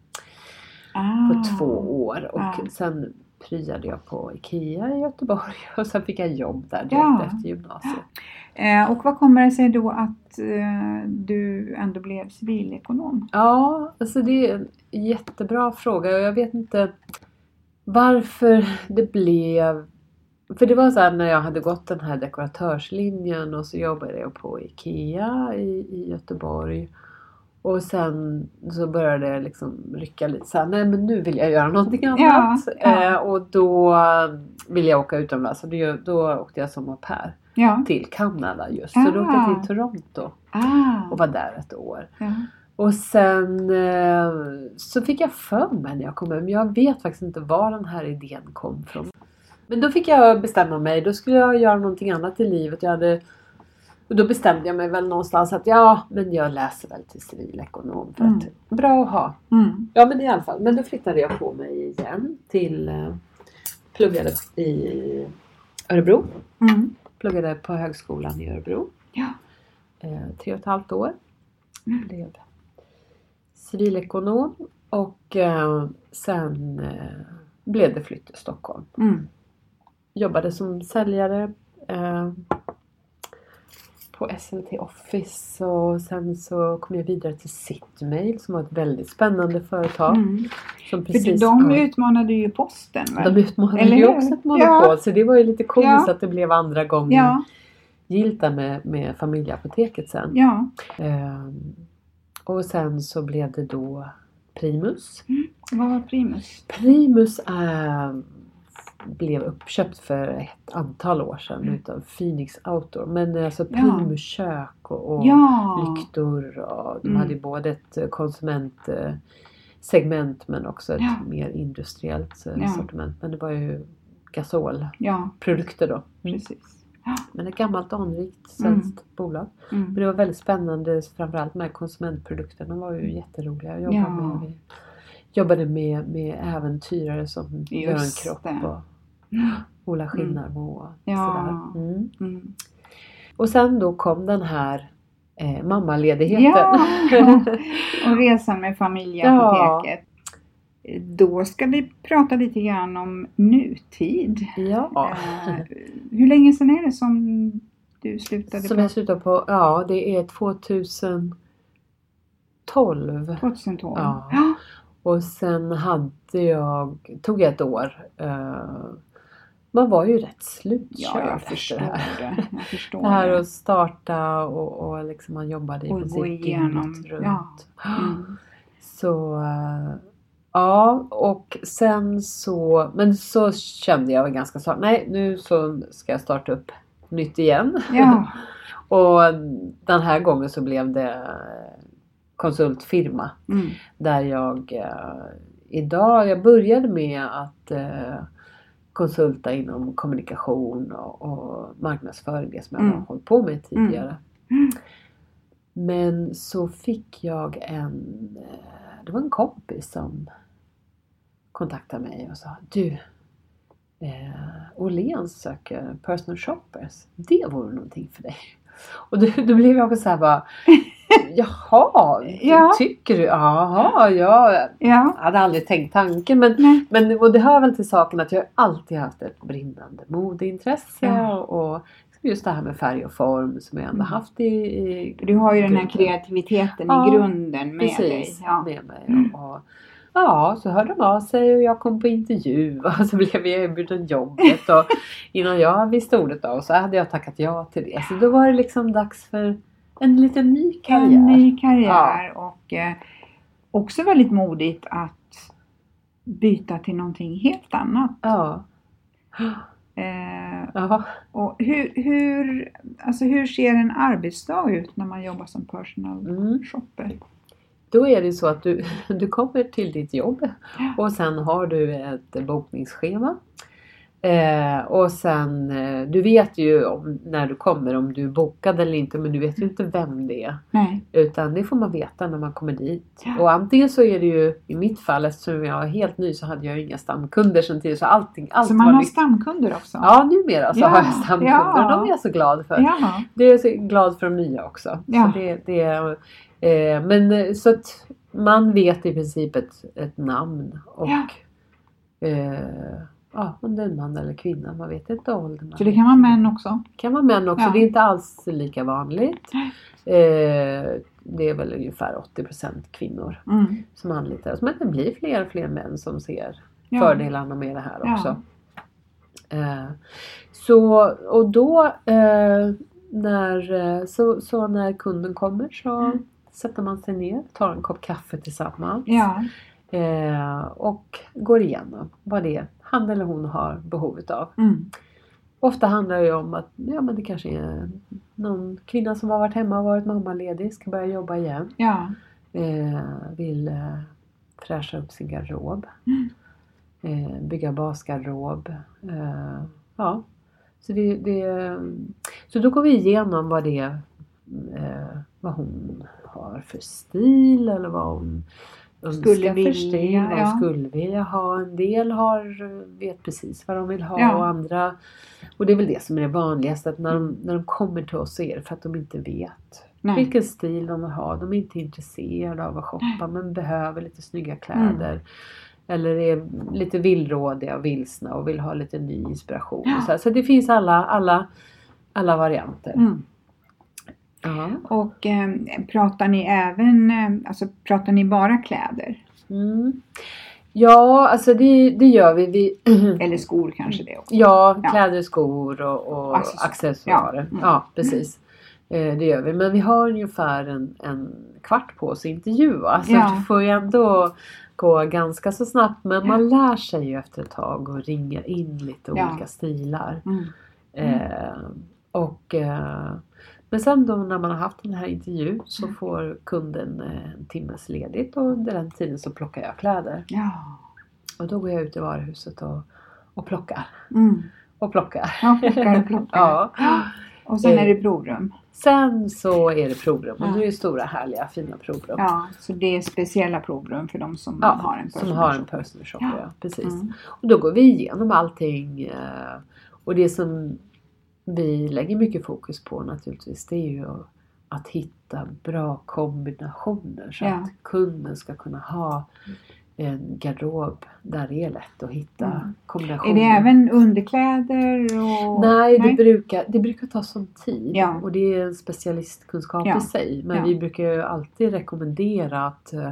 Speaker 1: Ah.
Speaker 2: på två år. Och
Speaker 1: Ja.
Speaker 2: sen pryade jag på IKEA i Göteborg och sen fick jag jobb där direkt
Speaker 1: Ja.
Speaker 2: efter gymnasiet.
Speaker 1: Eh, och vad kommer det sig då att eh, du ändå blev civilekonom?
Speaker 2: Ja, alltså det är en jättebra fråga och jag vet inte varför det blev... För det var så här när jag hade gått den här dekoratörslinjen och så jobbade jag på IKEA i, i Göteborg. Och sen så började jag liksom rycka lite så här, nej men nu vill jag göra någonting annat.
Speaker 1: Ja, ja.
Speaker 2: Eh, och då ville jag åka utomlands och då, då åkte jag som au pair
Speaker 1: Ja.
Speaker 2: till Kanada just. Så då åkte jag
Speaker 1: Ah.
Speaker 2: till Toronto
Speaker 1: Ah.
Speaker 2: och var där ett år. Och sen eh, så fick jag för mig när jag kom hem, jag vet faktiskt inte var den här idén kom från. Men då fick jag bestämma mig, då skulle jag göra någonting annat i livet. Jag hade, och då bestämde jag mig väl någonstans att ja, men jag läser väl till civilekonom för att bra att ha.
Speaker 1: Mm.
Speaker 2: Ja men i alla fall, men då flyttade jag på mig igen till, eh, pluggade i Örebro.
Speaker 1: Mm.
Speaker 2: Pluggade på högskolan i Örebro.
Speaker 1: Ja.
Speaker 2: Eh, tre och ett halvt år.
Speaker 1: Mm.
Speaker 2: Blev civilekonom och eh, sen eh, blev det flytt till Stockholm.
Speaker 1: Mm.
Speaker 2: Jobbade som säljare eh, på SMT Office och sen så kom jag vidare till Citmail som var ett väldigt spännande företag.
Speaker 1: Mm.
Speaker 2: Som
Speaker 1: För
Speaker 2: precis,
Speaker 1: de
Speaker 2: ja,
Speaker 1: utmanade ju posten väl?
Speaker 2: de utmanade
Speaker 1: Eller
Speaker 2: ju
Speaker 1: hur?
Speaker 2: också ett monopol
Speaker 1: Ja.
Speaker 2: så det var ju lite komiskt
Speaker 1: Ja.
Speaker 2: att det blev andra gången
Speaker 1: Ja,
Speaker 2: där med, med familjeapoteket sen.
Speaker 1: ja.
Speaker 2: Ehm, och sen så blev det då Primus.
Speaker 1: Vad var Primus?
Speaker 2: Primus är blev uppköpt för ett antal år sedan
Speaker 1: Mm.
Speaker 2: utav Phoenix Outdoor. Men alltså
Speaker 1: Ja.
Speaker 2: Primus kök och, och
Speaker 1: Ja.
Speaker 2: lyktor och de
Speaker 1: Mm.
Speaker 2: hade ju både ett eh, konsumentsegment men också ett
Speaker 1: Ja.
Speaker 2: mer industriellt eh,
Speaker 1: Ja.
Speaker 2: sortiment. Men det var ju gasolprodukter då. Mm.
Speaker 1: precis.
Speaker 2: Men ett gammalt anrikt
Speaker 1: Mm.
Speaker 2: svenskt bolag.
Speaker 1: Mm.
Speaker 2: Men det var väldigt spännande framförallt med konsumentprodukter. De var ju jätteroliga att jobba
Speaker 1: Ja.
Speaker 2: med. Vi jobbade med, med äventyrare som
Speaker 1: Just
Speaker 2: Kropp
Speaker 1: det.
Speaker 2: och Ola Skinnarmo och
Speaker 1: Ja.
Speaker 2: sådär. Mm.
Speaker 1: Mm.
Speaker 2: Och sen då kom den här eh, mammaledigheten.
Speaker 1: Ja, och resan med familjeapoteket. Då ska vi prata lite grann om nutid.
Speaker 2: ja.
Speaker 1: Eh, hur länge sedan är det som du slutade?
Speaker 2: Som jag slutade på, ja det är 2012.
Speaker 1: 2012?
Speaker 2: Ja.
Speaker 1: ja.
Speaker 2: Och sen hade jag, tog jag ett år. eh, man var ju rätt slutkörd
Speaker 1: Ja, jag
Speaker 2: efter
Speaker 1: förstår
Speaker 2: det här.
Speaker 1: det. Jag förstår
Speaker 2: Det här att starta och, och liksom man jobbade i
Speaker 1: Och
Speaker 2: princip
Speaker 1: gå igenom,
Speaker 2: runt.
Speaker 1: ja. Mm.
Speaker 2: Så eh, ja och sen så men så kände jag ganska snart nej nu så ska jag starta upp nytt igen.
Speaker 1: Ja,
Speaker 2: och den här gången så blev det konsultfirma
Speaker 1: mm.
Speaker 2: där jag eh, idag, jag började med att eh, konsulta inom kommunikation och, och marknadsföring, det som jag
Speaker 1: Mm.
Speaker 2: har hållit på med tidigare.
Speaker 1: Mm.
Speaker 2: Men så fick jag en, eh, det var en kompis som kontaktade mig och sa Du, eh, Åhléns söker personal shoppers. Det vore någonting för dig. Och då, då blev jag också så här bara Jaha,
Speaker 1: Ja.
Speaker 2: tycker du? Jaha, ja.
Speaker 1: ja.
Speaker 2: Jag hade aldrig tänkt tanken men,
Speaker 1: Nej.
Speaker 2: men och det hör väl till saken att jag alltid haft ett brinnande modeintresse
Speaker 1: Ja.
Speaker 2: och, just det här med färg och form som jag ändå
Speaker 1: Mm.
Speaker 2: haft i, i
Speaker 1: Du har ju den här
Speaker 2: grunden.
Speaker 1: kreativiteten
Speaker 2: Ja,
Speaker 1: i grunden med dig.
Speaker 2: Precis,
Speaker 1: Ja.
Speaker 2: med mig.
Speaker 1: Mm.
Speaker 2: Och, ja, så hörde de av sig och jag kom på intervju och så blev jag erbjuden jobbet. Och innan jag visste ordet av så hade jag tackat ja till det. Så då var det liksom dags för en liten ny karriär.
Speaker 1: En ny karriär och eh, också väldigt modigt att byta till någonting helt annat.
Speaker 2: Ja.
Speaker 1: Eh,
Speaker 2: Ja.
Speaker 1: och hur, hur, alltså hur ser en arbetsdag ut när man jobbar som personal
Speaker 2: Mm.
Speaker 1: shopper?
Speaker 2: Då är det så att du, du kommer till ditt jobb
Speaker 1: Ja.
Speaker 2: och sen har du ett bokningsschema. Eh, och sen, eh, du vet ju om, när du kommer om du är bokad eller inte men du vet ju inte vem det är.
Speaker 1: Nej.
Speaker 2: Utan det får man veta när man kommer dit.
Speaker 1: Ja.
Speaker 2: Och antingen så är det ju, i mitt fall eftersom jag är helt ny så hade jag inga stamkunder sen tidigare så allting, allt
Speaker 1: Så man har
Speaker 2: nytt.
Speaker 1: stamkunder också?
Speaker 2: Ja, numera så
Speaker 1: Ja,
Speaker 2: har jag stamkunder
Speaker 1: ja.
Speaker 2: och de är jag så glad för.
Speaker 1: Ja.
Speaker 2: Det är jag så glad för de nya också.
Speaker 1: Ja.
Speaker 2: Så det, det, är, eh, men eh, så att man vet i princip ett, ett namn och
Speaker 1: Ja.
Speaker 2: ja, om det är en man eller kvinna. Man vet inte åldern.
Speaker 1: Så det kan vara män också?
Speaker 2: kan vara män också.
Speaker 1: Ja.
Speaker 2: Det är inte alls lika vanligt. Eh, det är väl ungefär 80% kvinnor
Speaker 1: Mm.
Speaker 2: som anlitar oss. Men det blir fler och fler män som ser
Speaker 1: Ja.
Speaker 2: fördelarna med det här
Speaker 1: Ja.
Speaker 2: också. Eh, så, och då eh, när, eh, så, så när kunden kommer så
Speaker 1: Mm.
Speaker 2: sätter man sig ner, tar en kopp kaffe tillsammans
Speaker 1: Ja.
Speaker 2: Eh, och går igenom vad det är han eller hon har behov av.
Speaker 1: Mm.
Speaker 2: Ofta handlar det om att ja, men det kanske är någon kvinna som har varit hemma och varit mammaledig, ska börja jobba igen.
Speaker 1: Ja.
Speaker 2: Eh, vill eh, fräscha upp sin garderob.
Speaker 1: Mm.
Speaker 2: Eh, bygga basgarderob. Eh, ja. Så, det, det, så då går vi igenom vad det är, eh, vad hon har för stil eller vad hon
Speaker 1: Skulle vilja,
Speaker 2: för stil, vad hon
Speaker 1: ja.
Speaker 2: skulle vilja ha. En del har, vet precis vad de vill ha
Speaker 1: Ja.
Speaker 2: och andra och det är väl det som är det vanligaste att när de, när de kommer till oss så är det för att de inte vet
Speaker 1: Nej.
Speaker 2: vilken stil de vill ha. De är inte intresserade av att shoppa men behöver lite snygga kläder.
Speaker 1: Mm.
Speaker 2: Eller är lite villrådiga och vilsna och vill ha lite ny inspiration.
Speaker 1: Ja.
Speaker 2: Och så, så det finns alla, alla, alla varianter.
Speaker 1: Mm.
Speaker 2: Ja.
Speaker 1: Och eh, pratar ni även, eh, alltså pratar ni bara kläder?
Speaker 2: Mm. ja, alltså det, det gör vi. vi
Speaker 1: Eller skor kanske det också?
Speaker 2: ja,
Speaker 1: Ja.
Speaker 2: kläder, skor och, och
Speaker 1: Accessor-
Speaker 2: accessoarer.
Speaker 1: ja.
Speaker 2: Ja,
Speaker 1: Mm.
Speaker 2: precis. Eh, det gör vi. Men vi har ungefär en, en kvart på oss att intervjua. Så
Speaker 1: Ja.
Speaker 2: att det får ju ändå gå ganska så snabbt. Men man lär sig ju efter ett tag och ringa in lite
Speaker 1: Ja.
Speaker 2: olika stilar.
Speaker 1: Mm.
Speaker 2: Eh, och, eh, men sen då när man har haft den här intervjun så får kunden eh, en timmes ledigt och under den tiden så plockar jag kläder.
Speaker 1: Ja.
Speaker 2: Och då går jag ut i varuhuset och, och plockar.
Speaker 1: Mm.
Speaker 2: Och plockar.
Speaker 1: Ja, plockar och plockar.
Speaker 2: Ja.
Speaker 1: Och sen är det provrum.
Speaker 2: Sen så är det provrum och
Speaker 1: Ja.
Speaker 2: nu är det stora härliga fina provrum.
Speaker 1: Ja, så det är speciella provrum för de som
Speaker 2: Ja,
Speaker 1: har en
Speaker 2: som
Speaker 1: personal
Speaker 2: har en personal shopper. Ja. precis.
Speaker 1: Mm.
Speaker 2: Och då går vi igenom allting. eh, Och det som vi lägger mycket fokus på naturligtvis det är ju att hitta bra kombinationer så
Speaker 1: Ja.
Speaker 2: att kunden ska kunna ha en garderob där det är lätt att hitta
Speaker 1: Mm.
Speaker 2: kombinationer.
Speaker 1: Är det även underkläder? Och...
Speaker 2: Nej, det brukar, det brukar ta sån tid
Speaker 1: Ja.
Speaker 2: och det är en specialistkunskap
Speaker 1: Ja.
Speaker 2: i sig. Men vi brukar ju alltid rekommendera att eh,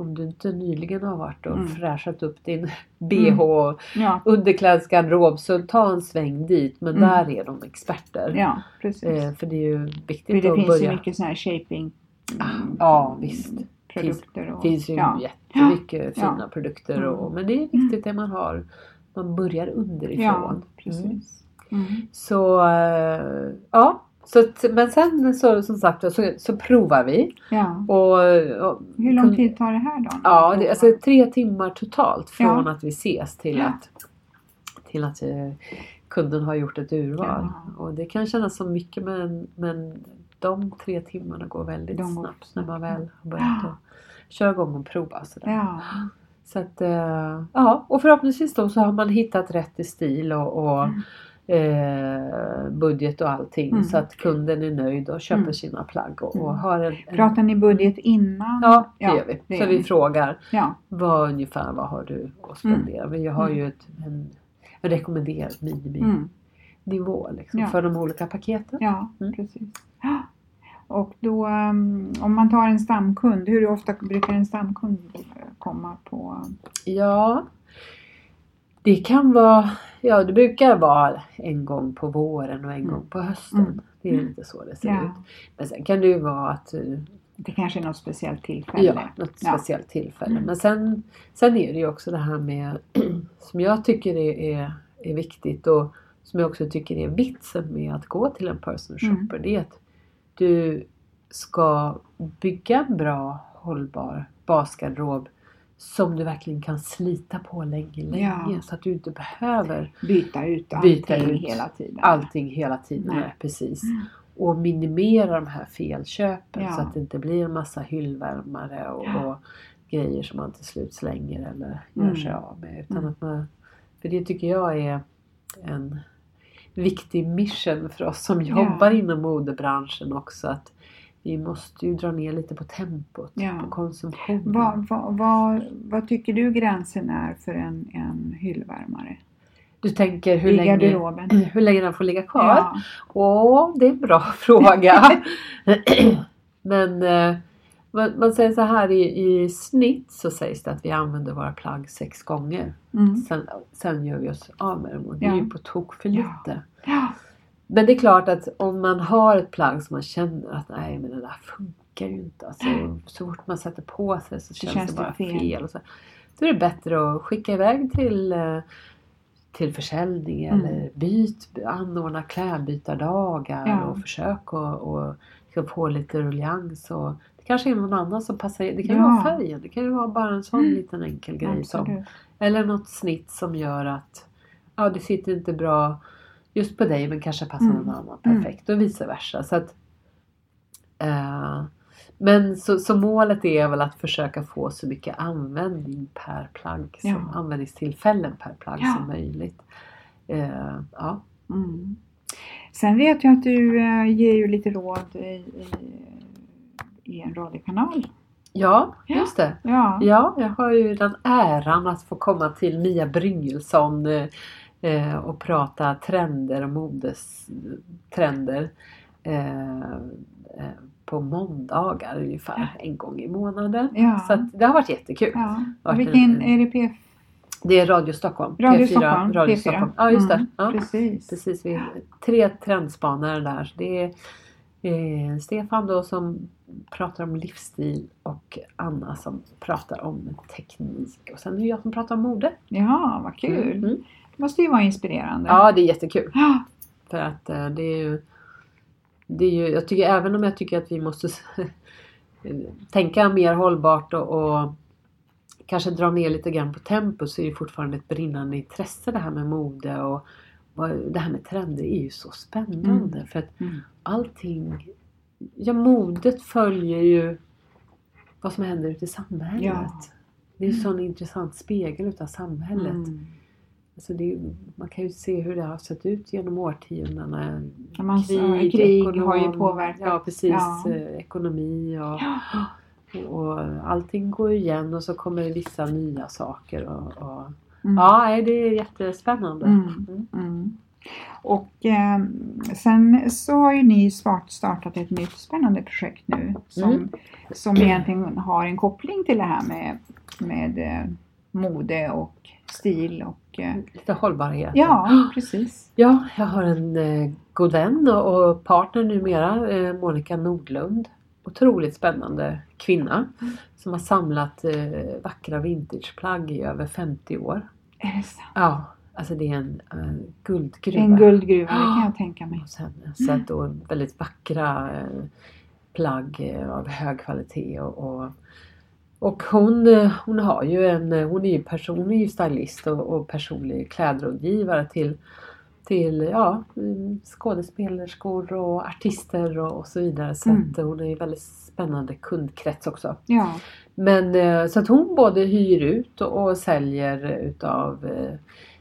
Speaker 2: om du inte nyligen har varit och
Speaker 1: Mm.
Speaker 2: fräschat upp din bh och
Speaker 1: Ja,
Speaker 2: underklädesgarderob så ta en sväng dit. Men
Speaker 1: Mm.
Speaker 2: där är de experter.
Speaker 1: ja precis.
Speaker 2: Eh, för det är ju viktigt
Speaker 1: det
Speaker 2: att
Speaker 1: finns
Speaker 2: börja.
Speaker 1: ju mycket sådana här shaping mm,
Speaker 2: Ja, visst.
Speaker 1: produkter. Och,
Speaker 2: Det finns ju
Speaker 1: ja.
Speaker 2: jättemycket
Speaker 1: Ja.
Speaker 2: fina produkter.
Speaker 1: Mm.
Speaker 2: Och, men det är viktigt det man har. Man börjar underifrån.
Speaker 1: Ja,
Speaker 2: Mm.
Speaker 1: precis. Mm.
Speaker 2: Så eh, ja, så, men sen så som sagt så, så provar vi.
Speaker 1: Ja.
Speaker 2: Och, och,
Speaker 1: Hur lång tid tar det här då?
Speaker 2: Ja, det, alltså tre timmar totalt från
Speaker 1: Ja.
Speaker 2: att vi ses till
Speaker 1: Ja.
Speaker 2: att, till att eh, kunden har gjort ett urval.
Speaker 1: Ja.
Speaker 2: Och det kan kännas som mycket men, men de tre timmarna går väldigt
Speaker 1: går
Speaker 2: snabbt när man
Speaker 1: snabbt.
Speaker 2: väl har börjat att köra igång och prova. Sådär.
Speaker 1: Ja.
Speaker 2: Så att, eh, ja, och förhoppningsvis då så har man hittat rätt i stil och, och eh, budget och allting
Speaker 1: Mm.
Speaker 2: så att kunden är nöjd och köper
Speaker 1: Mm.
Speaker 2: sina plagg och, och
Speaker 1: Mm.
Speaker 2: har en, en
Speaker 1: Pratar ni budget innan?
Speaker 2: Ja, det
Speaker 1: Ja,
Speaker 2: gör vi.
Speaker 1: det
Speaker 2: så
Speaker 1: gör
Speaker 2: vi
Speaker 1: ni.
Speaker 2: frågar
Speaker 1: Ja.
Speaker 2: vad ungefär vad har du att spendera. Men jag har
Speaker 1: Mm.
Speaker 2: ju ett, en, en rekommenderad miniminivå
Speaker 1: Mm.
Speaker 2: liksom,
Speaker 1: Ja.
Speaker 2: för de olika paketen.
Speaker 1: Ja,
Speaker 2: Mm.
Speaker 1: precis. Och då om man tar en stamkund, hur ofta brukar en stamkund komma på?
Speaker 2: Ja, det kan vara, ja det brukar vara en gång på våren och en
Speaker 1: Mm.
Speaker 2: gång på hösten.
Speaker 1: Mm.
Speaker 2: Det är lite så det ser
Speaker 1: Ja.
Speaker 2: ut. Men sen kan det ju vara att eh,
Speaker 1: Det kanske är något speciellt tillfälle?
Speaker 2: Ja, något
Speaker 1: Ja.
Speaker 2: speciellt tillfälle.
Speaker 1: Mm.
Speaker 2: Men sen, sen är det ju också det här med som jag tycker är, är, viktigt och som jag också tycker är vitsen med att gå till en personal
Speaker 1: Mm.
Speaker 2: shopper. Det är att du ska bygga en bra hållbar basgarderob som du verkligen kan slita på länge, länge.
Speaker 1: Ja.
Speaker 2: Så att du inte behöver
Speaker 1: Byta ut allting
Speaker 2: byta ut
Speaker 1: hela tiden?
Speaker 2: allting hela tiden.
Speaker 1: Nej.
Speaker 2: Precis.
Speaker 1: Mm.
Speaker 2: Och minimera de här felköpen
Speaker 1: Ja.
Speaker 2: så att det inte blir en massa hyllvärmare och,
Speaker 1: Ja.
Speaker 2: och grejer som man till slut slänger eller gör
Speaker 1: Mm.
Speaker 2: sig av med. Utan
Speaker 1: Mm.
Speaker 2: att man, för det tycker jag är en viktig mission för oss som jobbar inom modebranschen också. Att vi måste ju dra ner lite på tempot,
Speaker 1: Ja.
Speaker 2: på konsumtionen.
Speaker 1: Vad, vad, vad, vad tycker du gränsen är för en, en hyllvärmare?
Speaker 2: Du tänker hur länge, hur länge den får ligga kvar?
Speaker 1: Ja.
Speaker 2: Åh, det är en bra fråga. Men eh, man, säger så här i, i snitt så sägs det att vi använder våra plagg sex gånger.
Speaker 1: Mm.
Speaker 2: Sen, sen gör vi oss av med dem och det
Speaker 1: Ja.
Speaker 2: är ju på tok för lite.
Speaker 1: Ja.
Speaker 2: Men det är klart att om man har ett plagg som man känner att nej men det där funkar ju inte. Alltså, så fort man sätter på sig så känns,
Speaker 1: känns
Speaker 2: det
Speaker 1: det
Speaker 2: bara
Speaker 1: fel.
Speaker 2: fel. och så. Då är det bättre att skicka iväg till, eh, till försäljning
Speaker 1: Mm.
Speaker 2: eller byt, anordna klädbytardagar
Speaker 1: Ja.
Speaker 2: och försök och, och liksom få lite ruljans. Och, det kanske är någon annan som passar. Det kan ju
Speaker 1: Ja.
Speaker 2: vara färgen. Det kan ju vara bara en sån
Speaker 1: Mm.
Speaker 2: liten enkel grej. Som, eller något snitt som gör att ja, det sitter inte bra just på dig men kanske passar någon annan
Speaker 1: Mm.
Speaker 2: perfekt och vice versa. Så att, eh, men så, så målet är väl att försöka få så mycket användning per plagg, som,
Speaker 1: Ja.
Speaker 2: användningstillfällen per plagg
Speaker 1: Ja.
Speaker 2: som möjligt. Eh, ja.
Speaker 1: Mm. Sen vet jag att du äh, ger ju lite råd i, i, i en radiokanal.
Speaker 2: ja, just det.
Speaker 1: Ja.
Speaker 2: Ja, jag har ju den äran att få komma till Mia Bryngelsson eh, och prata trender och modestrender eh, eh, på måndagar ungefär en gång i månaden.
Speaker 1: Ja.
Speaker 2: Så att det har varit jättekul.
Speaker 1: ja. Och vilken
Speaker 2: en-
Speaker 1: är det P4?
Speaker 2: Det är Radio Stockholm.
Speaker 1: Radio
Speaker 2: P4,
Speaker 1: Stockholm?
Speaker 2: Radio
Speaker 1: P4.
Speaker 2: Stockholm. Ja, just det.
Speaker 1: Mm,
Speaker 2: Ja.
Speaker 1: Precis.
Speaker 2: Precis, vi tre trendspanare där. Det är Eh, Stefan då som pratar om livsstil och Anna som pratar om teknik. Och sen är det jag som pratar om mode.
Speaker 1: Ja, vad kul!
Speaker 2: Mm.
Speaker 1: Måste ju vara inspirerande.
Speaker 2: Ja, det är jättekul.
Speaker 1: Ja.
Speaker 2: För att eh, det är ju... Det är ju jag tycker, även om jag tycker att vi måste tänka mer hållbart och, och kanske dra ner lite grann på tempo så är det fortfarande ett brinnande intresse det här med mode och vad- det här med trender är ju så spännande för att
Speaker 1: Mm.
Speaker 2: allting, ja modet följer ju vad som händer ute i samhället.
Speaker 1: Ja.
Speaker 2: Det är en sån intressant spegel utav samhället.
Speaker 1: Mm.
Speaker 2: Alltså det, man kan ju se hur det har sett ut genom årtiondena.
Speaker 1: Ja, man- ja, krig har ju påverkat.
Speaker 2: Ja precis,
Speaker 1: Ja.
Speaker 2: eh, ekonomi och, och, och allting går igen och så kommer det vissa nya saker. Och, och,
Speaker 1: Mm.
Speaker 2: Ja, det är jättespännande.
Speaker 1: Mm.
Speaker 2: Mm.
Speaker 1: Mm. Och eh, sen så har ju ni startat ett nytt spännande projekt nu som,
Speaker 2: Mm.
Speaker 1: som egentligen har en koppling till det här med, med eh, mode och stil och eh,
Speaker 2: Lite hållbarhet.
Speaker 1: ja, precis.
Speaker 2: Ja, jag har en eh, god vän och, partner numera, eh, Monica Nordlund. Otroligt spännande kvinna som har samlat vackra vintageplagg i över 50 år.
Speaker 1: Är det sant?
Speaker 2: Ja, alltså det är en eh, guldgruva.
Speaker 1: En guldgruva, det kan jag tänka mig.
Speaker 2: Och sen så att då väldigt vackra plagg av hög kvalitet och, och, och hon, hon har ju en, hon är ju person, hon är ju stylist och, och personlig klädrådgivare till till ja, skådespelerskor och artister och, och så vidare. Så
Speaker 1: Mm.
Speaker 2: att hon är ju väldigt spännande kundkrets också.
Speaker 1: Ja,
Speaker 2: Men eh, så att hon både hyr ut och, och säljer utav eh,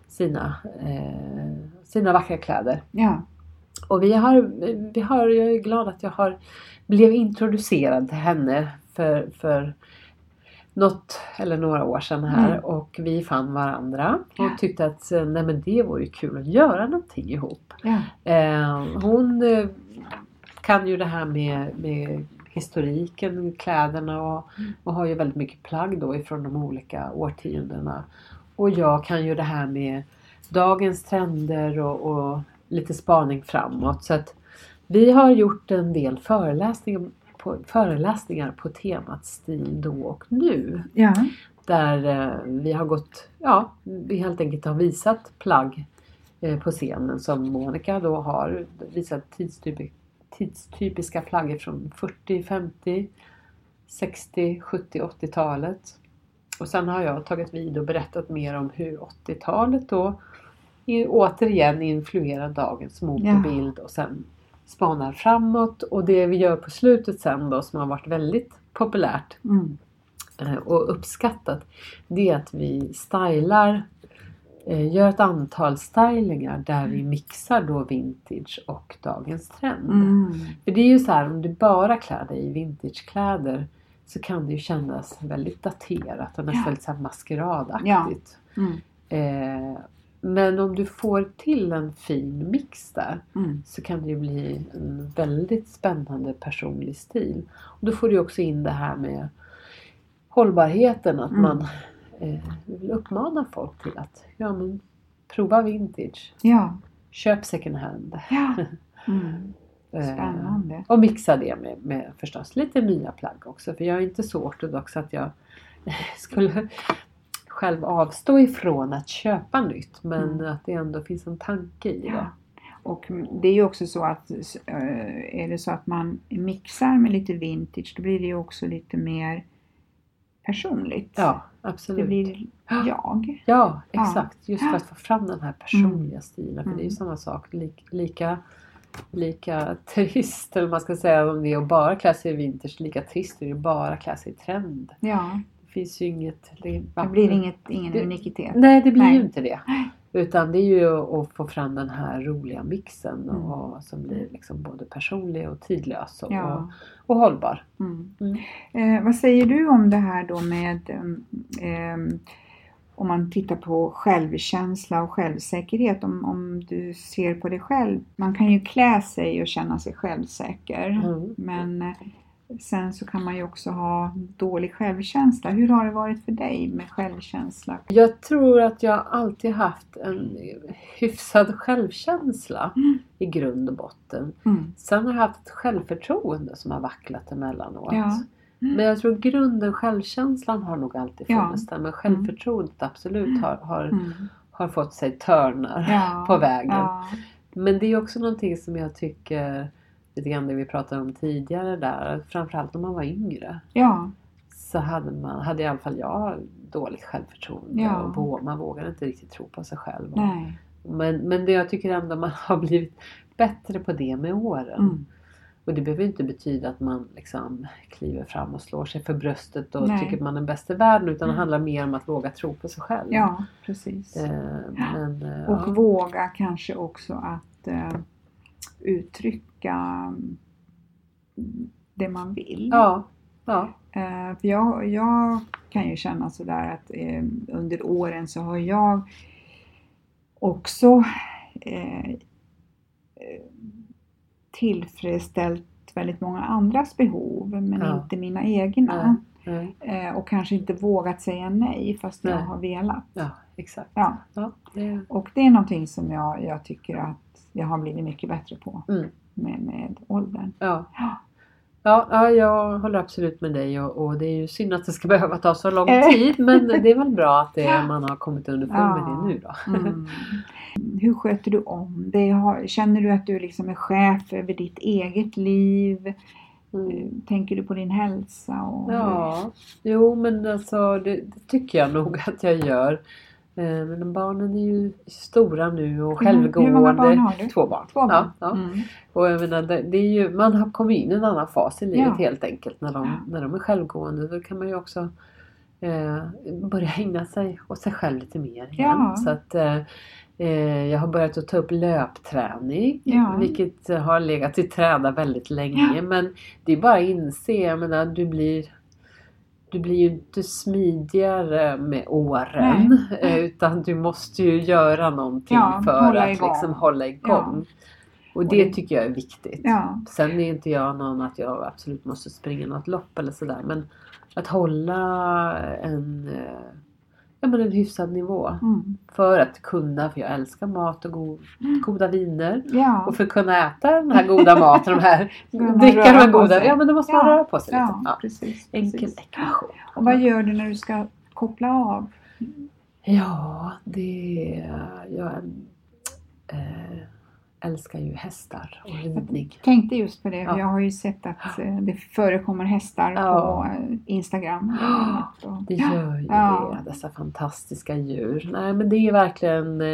Speaker 2: sina, eh, sina vackra kläder.
Speaker 1: ja,
Speaker 2: Och vi har, vi har, jag är glad att jag har blev introducerad till henne för, för något eller några år sedan här
Speaker 1: Mm.
Speaker 2: och vi fann varandra
Speaker 1: Ja.
Speaker 2: och tyckte att eh, nej men det vore ju kul att göra någonting ihop.
Speaker 1: ja.
Speaker 2: Eh, hon eh, kan ju det här med, med historiken, kläderna och, och har ju väldigt mycket plagg då ifrån de olika årtiondena. Och jag kan ju det här med dagens trender och, och lite spaning framåt. Så att vi har gjort en del föreläsningar på, föreläsningar på temat stil då och nu.
Speaker 1: ja.
Speaker 2: Där eh, vi har gått, ja, vi helt enkelt har visat plagg eh, på scenen som Monica då har visat tidstypi, tidstypiska plagg från 40, 50, 60, 70, 80-talet. Och sen har jag tagit vid och berättat mer om hur 80-talet då återigen influerar dagens modebild och sen spanar framåt. Och det vi gör på slutet sen då som har varit väldigt populärt
Speaker 1: Mm.
Speaker 2: eh, och uppskattat det är att vi stylar eh, gör ett antal stylingar där vi mixar då vintage och dagens trend.
Speaker 1: Mm.
Speaker 2: För det är ju så här om du bara klär dig i vintagekläder så kan det ju kännas väldigt daterat och nästan
Speaker 1: Ja.
Speaker 2: lite maskeradaktigt.
Speaker 1: Mm.
Speaker 2: Eh, men om du får till en fin mix där
Speaker 1: Mm.
Speaker 2: så kan det ju bli en väldigt spännande personlig stil. Och då får du också in det här med hållbarheten, att
Speaker 1: Mm.
Speaker 2: man eh, vill uppmana folk till att ja, men, prova vintage,
Speaker 1: Ja,
Speaker 2: köp second hand.
Speaker 1: ja. Mm.
Speaker 2: Eh,
Speaker 1: Spännande.
Speaker 2: och mixa det med, med förstås lite nya plagg också. För jag är inte så ortodox att jag skulle själv avstå ifrån att köpa nytt. Men
Speaker 1: Mm.
Speaker 2: att det ändå finns en tanke i det.
Speaker 1: Ja. Och det är ju också så att eh, är det så att man mixar med lite vintage då blir det ju också lite mer personligt.
Speaker 2: Ja,
Speaker 1: det
Speaker 2: absolut.
Speaker 1: blir jag.
Speaker 2: Ja,
Speaker 1: Ja.
Speaker 2: exakt. Just för att få fram den här personliga stilen. För det är ju
Speaker 1: Mm.
Speaker 2: samma sak. Lik, lika, lika trist, eller man ska säga, om det är att bara klä sig i vintage. Lika trist är det att bara klä sig i trend.
Speaker 1: Ja,
Speaker 2: Det finns ju inget... Det,
Speaker 1: det blir inget, ingen
Speaker 2: Det-
Speaker 1: unikitet.
Speaker 2: Nej, det blir
Speaker 1: Nej.
Speaker 2: ju inte det. Utan det är ju att få fram den här roliga mixen
Speaker 1: Mm.
Speaker 2: och, som blir liksom både personlig och tidlös och,
Speaker 1: Ja.
Speaker 2: och, och hållbar.
Speaker 1: Mm.
Speaker 2: Mm.
Speaker 1: Eh, vad säger du om det här då med em, om man tittar på självkänsla och självsäkerhet, om, om du ser på dig själv. Man kan ju klä sig och känna sig självsäker.
Speaker 2: Mm.
Speaker 1: Men eh, Sen så kan man ju också ha dålig självkänsla. Hur har det varit för dig med självkänsla?
Speaker 2: Jag tror att jag alltid haft en hyfsad självkänsla i grund och botten.
Speaker 1: Mm.
Speaker 2: Sen har jag haft ett självförtroende som har vacklat emellanåt.
Speaker 1: Ja.
Speaker 2: Men jag tror grunden, självkänslan har nog alltid
Speaker 1: Ja.
Speaker 2: funnits där. Men självförtroendet absolut har, har,
Speaker 1: Mm.
Speaker 2: har fått sig törnar
Speaker 1: Ja.
Speaker 2: på vägen.
Speaker 1: Ja.
Speaker 2: Men det är också någonting som jag tycker, lite grann det vi pratade om tidigare där, framförallt när man var yngre.
Speaker 1: ja.
Speaker 2: Så hade, man, hade i alla fall jag dåligt självförtroende
Speaker 1: Ja.
Speaker 2: och vå- man vågade inte riktigt tro på sig själv.
Speaker 1: Nej.
Speaker 2: Men, men det jag tycker ändå man har blivit bättre på det med åren.
Speaker 1: Mm.
Speaker 2: Och det behöver inte betyda att man liksom kliver fram och slår sig för bröstet och
Speaker 1: Nej.
Speaker 2: tycker att man är bäst i världen utan det
Speaker 1: Mm.
Speaker 2: handlar mer om att våga tro på sig själv.
Speaker 1: Ja, precis.
Speaker 2: Eh, men, eh,
Speaker 1: Och
Speaker 2: ja.
Speaker 1: våga kanske också att eh, uttrycka det man vill.
Speaker 2: Ja, ja.
Speaker 1: Eh, för jag, jag kan ju känna sådär att eh, under åren så har jag också eh, tillfredsställt väldigt många andras behov men
Speaker 2: Ja.
Speaker 1: inte mina egna.
Speaker 2: Nej, nej.
Speaker 1: Eh, och kanske inte vågat säga nej fast jag har velat.
Speaker 2: Ja, exakt.
Speaker 1: Ja.
Speaker 2: Ja, det,
Speaker 1: Och det är någonting som jag, jag tycker att jag har blivit mycket bättre på
Speaker 2: mm,
Speaker 1: med, med åldern.
Speaker 2: ja.
Speaker 1: Ja.
Speaker 2: Ja, ja, jag håller absolut med dig och, och det är ju synd att det ska behöva ta så lång
Speaker 1: Eh.
Speaker 2: tid men det är väl bra att det, man har kommit underfund med
Speaker 1: Ja.
Speaker 2: det nu då.
Speaker 1: Mm. Hur sköter du om det? Känner du att du liksom är chef över ditt eget liv?
Speaker 2: Mm.
Speaker 1: Eh, Tänker du på din hälsa? Och
Speaker 2: Ja, jo men alltså det, det tycker jag nog att jag gör. Eh, Men barnen är ju stora nu och självgående.
Speaker 1: hur många barn har du?
Speaker 2: Två barn.
Speaker 1: Två barn?
Speaker 2: Ja, ja.
Speaker 1: Mm.
Speaker 2: Och jag menar, det, det är ju, man har kommit in i en annan fas i livet
Speaker 1: Ja.
Speaker 2: helt enkelt när de,
Speaker 1: Ja.
Speaker 2: när de är självgående. Då kan man ju också eh, börja ägna sig åt sig själv lite mer igen.
Speaker 1: Ja.
Speaker 2: Så att, eh, eh, jag har börjat att ta upp löpträning.
Speaker 1: Ja.
Speaker 2: Vilket har legat i träda väldigt länge.
Speaker 1: Ja.
Speaker 2: Men det är bara att inse, jag menar, du blir du blir ju inte smidigare med åren eh, utan du måste ju göra någonting
Speaker 1: Ja,
Speaker 2: för
Speaker 1: hålla
Speaker 2: att
Speaker 1: igång.
Speaker 2: liksom hålla igång. Och det
Speaker 1: det-
Speaker 2: tycker jag är viktigt.
Speaker 1: Ja.
Speaker 2: Sen är inte jag någon att jag absolut måste springa något lopp eller sådär men att hålla en, eh, ja, men en hyfsad nivå.
Speaker 1: Mm.
Speaker 2: För att kunna, för jag älskar mat och go- goda viner.
Speaker 1: Ja.
Speaker 2: Och för att kunna äta den här goda maten, de här, dricka de här goda, ja men då måste man röra på sig lite. Ja.
Speaker 1: precis.
Speaker 2: Enkel
Speaker 1: precis.
Speaker 2: ekvation.
Speaker 1: Och vad gör du när du ska koppla av?
Speaker 2: Ja, det... Jag äh, älskar ju hästar och ridning.
Speaker 1: Tänkte just på det,
Speaker 2: Ja.
Speaker 1: jag har ju sett att eh, det förekommer hästar
Speaker 2: Ja.
Speaker 1: på Instagram. och-
Speaker 2: Det gör ju
Speaker 1: Ja.
Speaker 2: det, dessa fantastiska djur. Nej men det är verkligen... eh,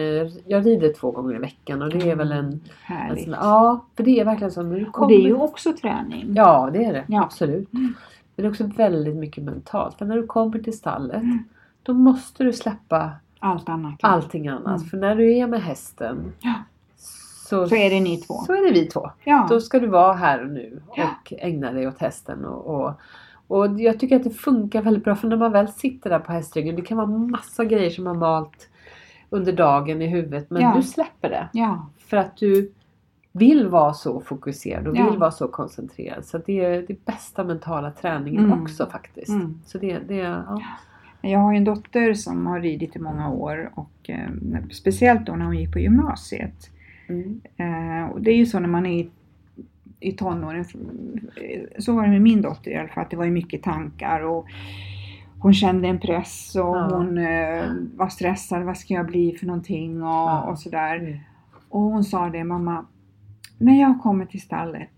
Speaker 2: Jag rider två gånger i veckan och det är väl en... en
Speaker 1: Härligt.
Speaker 2: sån, ja, för det är verkligen när du kommer...
Speaker 1: Och det är ju också träning.
Speaker 2: Ja, det är det.
Speaker 1: Ja.
Speaker 2: Absolut. Men det är också väldigt mycket mentalt. För när du kommer till stallet
Speaker 1: Mm.
Speaker 2: då måste du släppa
Speaker 1: Allt annat.
Speaker 2: allting annat.
Speaker 1: Mm.
Speaker 2: För när du är med hästen
Speaker 1: Ja.
Speaker 2: Så,
Speaker 1: Så är det ni två.
Speaker 2: Så är det vi två.
Speaker 1: Ja.
Speaker 2: Då ska du vara här och nu
Speaker 1: Ja.
Speaker 2: och ägna dig åt hästen. Och, och, och jag tycker att det funkar väldigt bra för när man väl sitter där på hästryggen. Det kan vara massa grejer som har malt under dagen i huvudet. Men
Speaker 1: Ja.
Speaker 2: du släpper det.
Speaker 1: Ja.
Speaker 2: För att du vill vara så fokuserad och
Speaker 1: Ja.
Speaker 2: vill vara så koncentrerad. Så det är det bästa mentala träningen
Speaker 1: Mm.
Speaker 2: också faktiskt.
Speaker 1: Mm.
Speaker 2: Så det, det ja.
Speaker 1: Jag har ju en dotter som har ridit i många år och eh, speciellt då när hon gick på gymnasiet.
Speaker 2: Mm.
Speaker 1: Eh, och det är ju så när man är i, i tonåren, så var det med min dotter i alla fall, att det var ju mycket tankar och hon kände en press och
Speaker 2: Ja.
Speaker 1: hon eh, var stressad, vad ska jag bli för någonting och,
Speaker 2: Ja.
Speaker 1: och sådär.
Speaker 2: Mm.
Speaker 1: Och hon sa det, mamma, när jag kommer till stallet,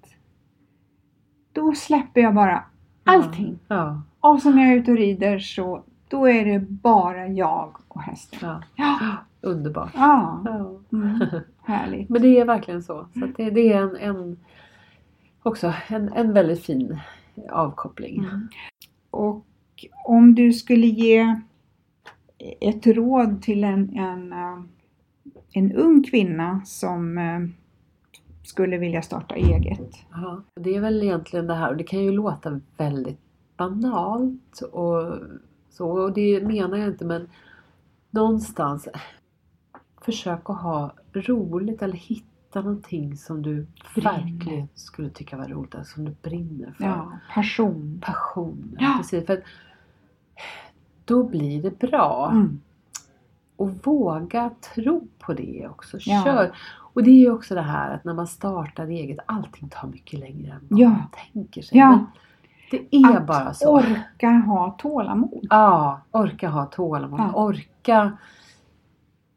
Speaker 1: då släpper jag bara allting.
Speaker 2: Ja.
Speaker 1: Och så när jag är ute och rider så då är det bara jag och hästen.
Speaker 2: ja.
Speaker 1: Ja,
Speaker 2: Underbart.
Speaker 1: ja. Mm. härligt.
Speaker 2: Men det är verkligen så. så det, det är en, en, också en, en väldigt fin avkoppling.
Speaker 1: Mm. Och om du skulle ge ett råd till en, en, eh, en ung kvinna som eh, skulle vilja starta eget.
Speaker 2: Ja, det är väl egentligen det här och det kan ju låta väldigt banalt och så och det menar jag inte men någonstans försök att ha roligt eller hitta någonting som du
Speaker 1: Brinner.
Speaker 2: verkligen skulle tycka var roligt, alltså som du brinner för.
Speaker 1: Ja, passion.
Speaker 2: Passion.
Speaker 1: Ja.
Speaker 2: Precis, för att då blir det bra.
Speaker 1: Mm.
Speaker 2: Och våga tro på det också.
Speaker 1: Ja.
Speaker 2: Kör. Och det är ju också det här att när man startar eget, allting tar mycket längre än vad
Speaker 1: Ja.
Speaker 2: man tänker sig.
Speaker 1: Ja.
Speaker 2: Det är
Speaker 1: Att
Speaker 2: bara så.
Speaker 1: orka ha tålamod.
Speaker 2: Ja, orka ha tålamod.
Speaker 1: Ja.
Speaker 2: Orka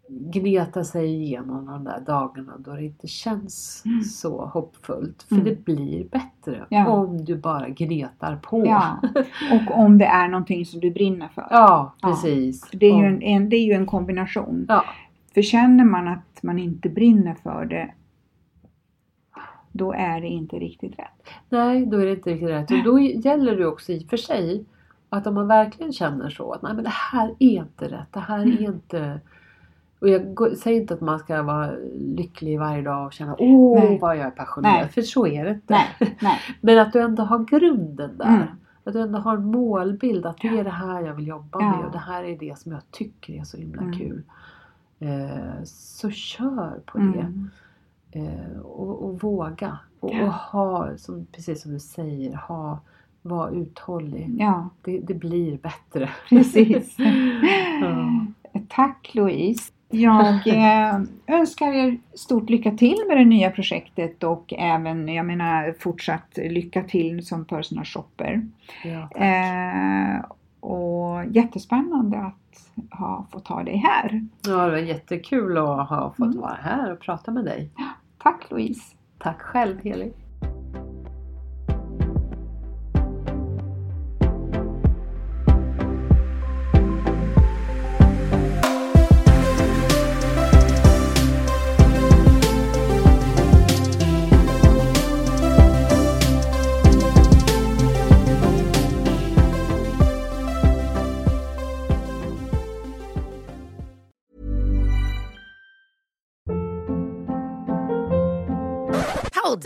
Speaker 2: gneta sig igenom de där dagarna då det inte känns
Speaker 1: Mm.
Speaker 2: så hoppfullt. För
Speaker 1: Mm.
Speaker 2: det blir bättre
Speaker 1: Ja.
Speaker 2: om du bara gnetar på.
Speaker 1: Ja. Och om det är någonting som du brinner för.
Speaker 2: Ja,
Speaker 1: Ja.
Speaker 2: precis.
Speaker 1: För Det är, en, en, det är ju en kombination.
Speaker 2: Ja,
Speaker 1: För känner man att man inte brinner för det, då är det inte riktigt rätt.
Speaker 2: nej, då är det inte riktigt rätt. Och då gäller det också i och för sig att om man verkligen känner så att nej men det här är inte rätt, det här
Speaker 1: Mm.
Speaker 2: är inte och jag säger inte att man ska vara lycklig varje dag och känna åh
Speaker 1: Nej.
Speaker 2: vad jag är passionerad.
Speaker 1: Nej.
Speaker 2: För så är det inte.
Speaker 1: Nej, nej.
Speaker 2: Men att du ändå har grunden där.
Speaker 1: Mm.
Speaker 2: Att du ändå har en målbild. Att det är det här jag vill jobba
Speaker 1: Ja.
Speaker 2: med. Och det här är det som jag tycker är så himla
Speaker 1: Mm.
Speaker 2: kul. Eh, så kör på det.
Speaker 1: Mm.
Speaker 2: Eh, och, och våga. Och,
Speaker 1: Ja.
Speaker 2: och ha, som, precis som du säger, ha, var uthållig.
Speaker 1: Ja,
Speaker 2: Det, det blir bättre.
Speaker 1: precis.
Speaker 2: Ja.
Speaker 1: Tack Louise. Jag eh, önskar er stort lycka till med det nya projektet och även, jag menar, fortsatt lycka till som personal shopper.
Speaker 2: Ja.
Speaker 1: Eh, och jättespännande att ha fått ha dig här.
Speaker 2: ja, det var jättekul att ha fått
Speaker 1: Mm.
Speaker 2: vara här och prata med dig.
Speaker 1: Tack Louise.
Speaker 2: Tack själv Heli.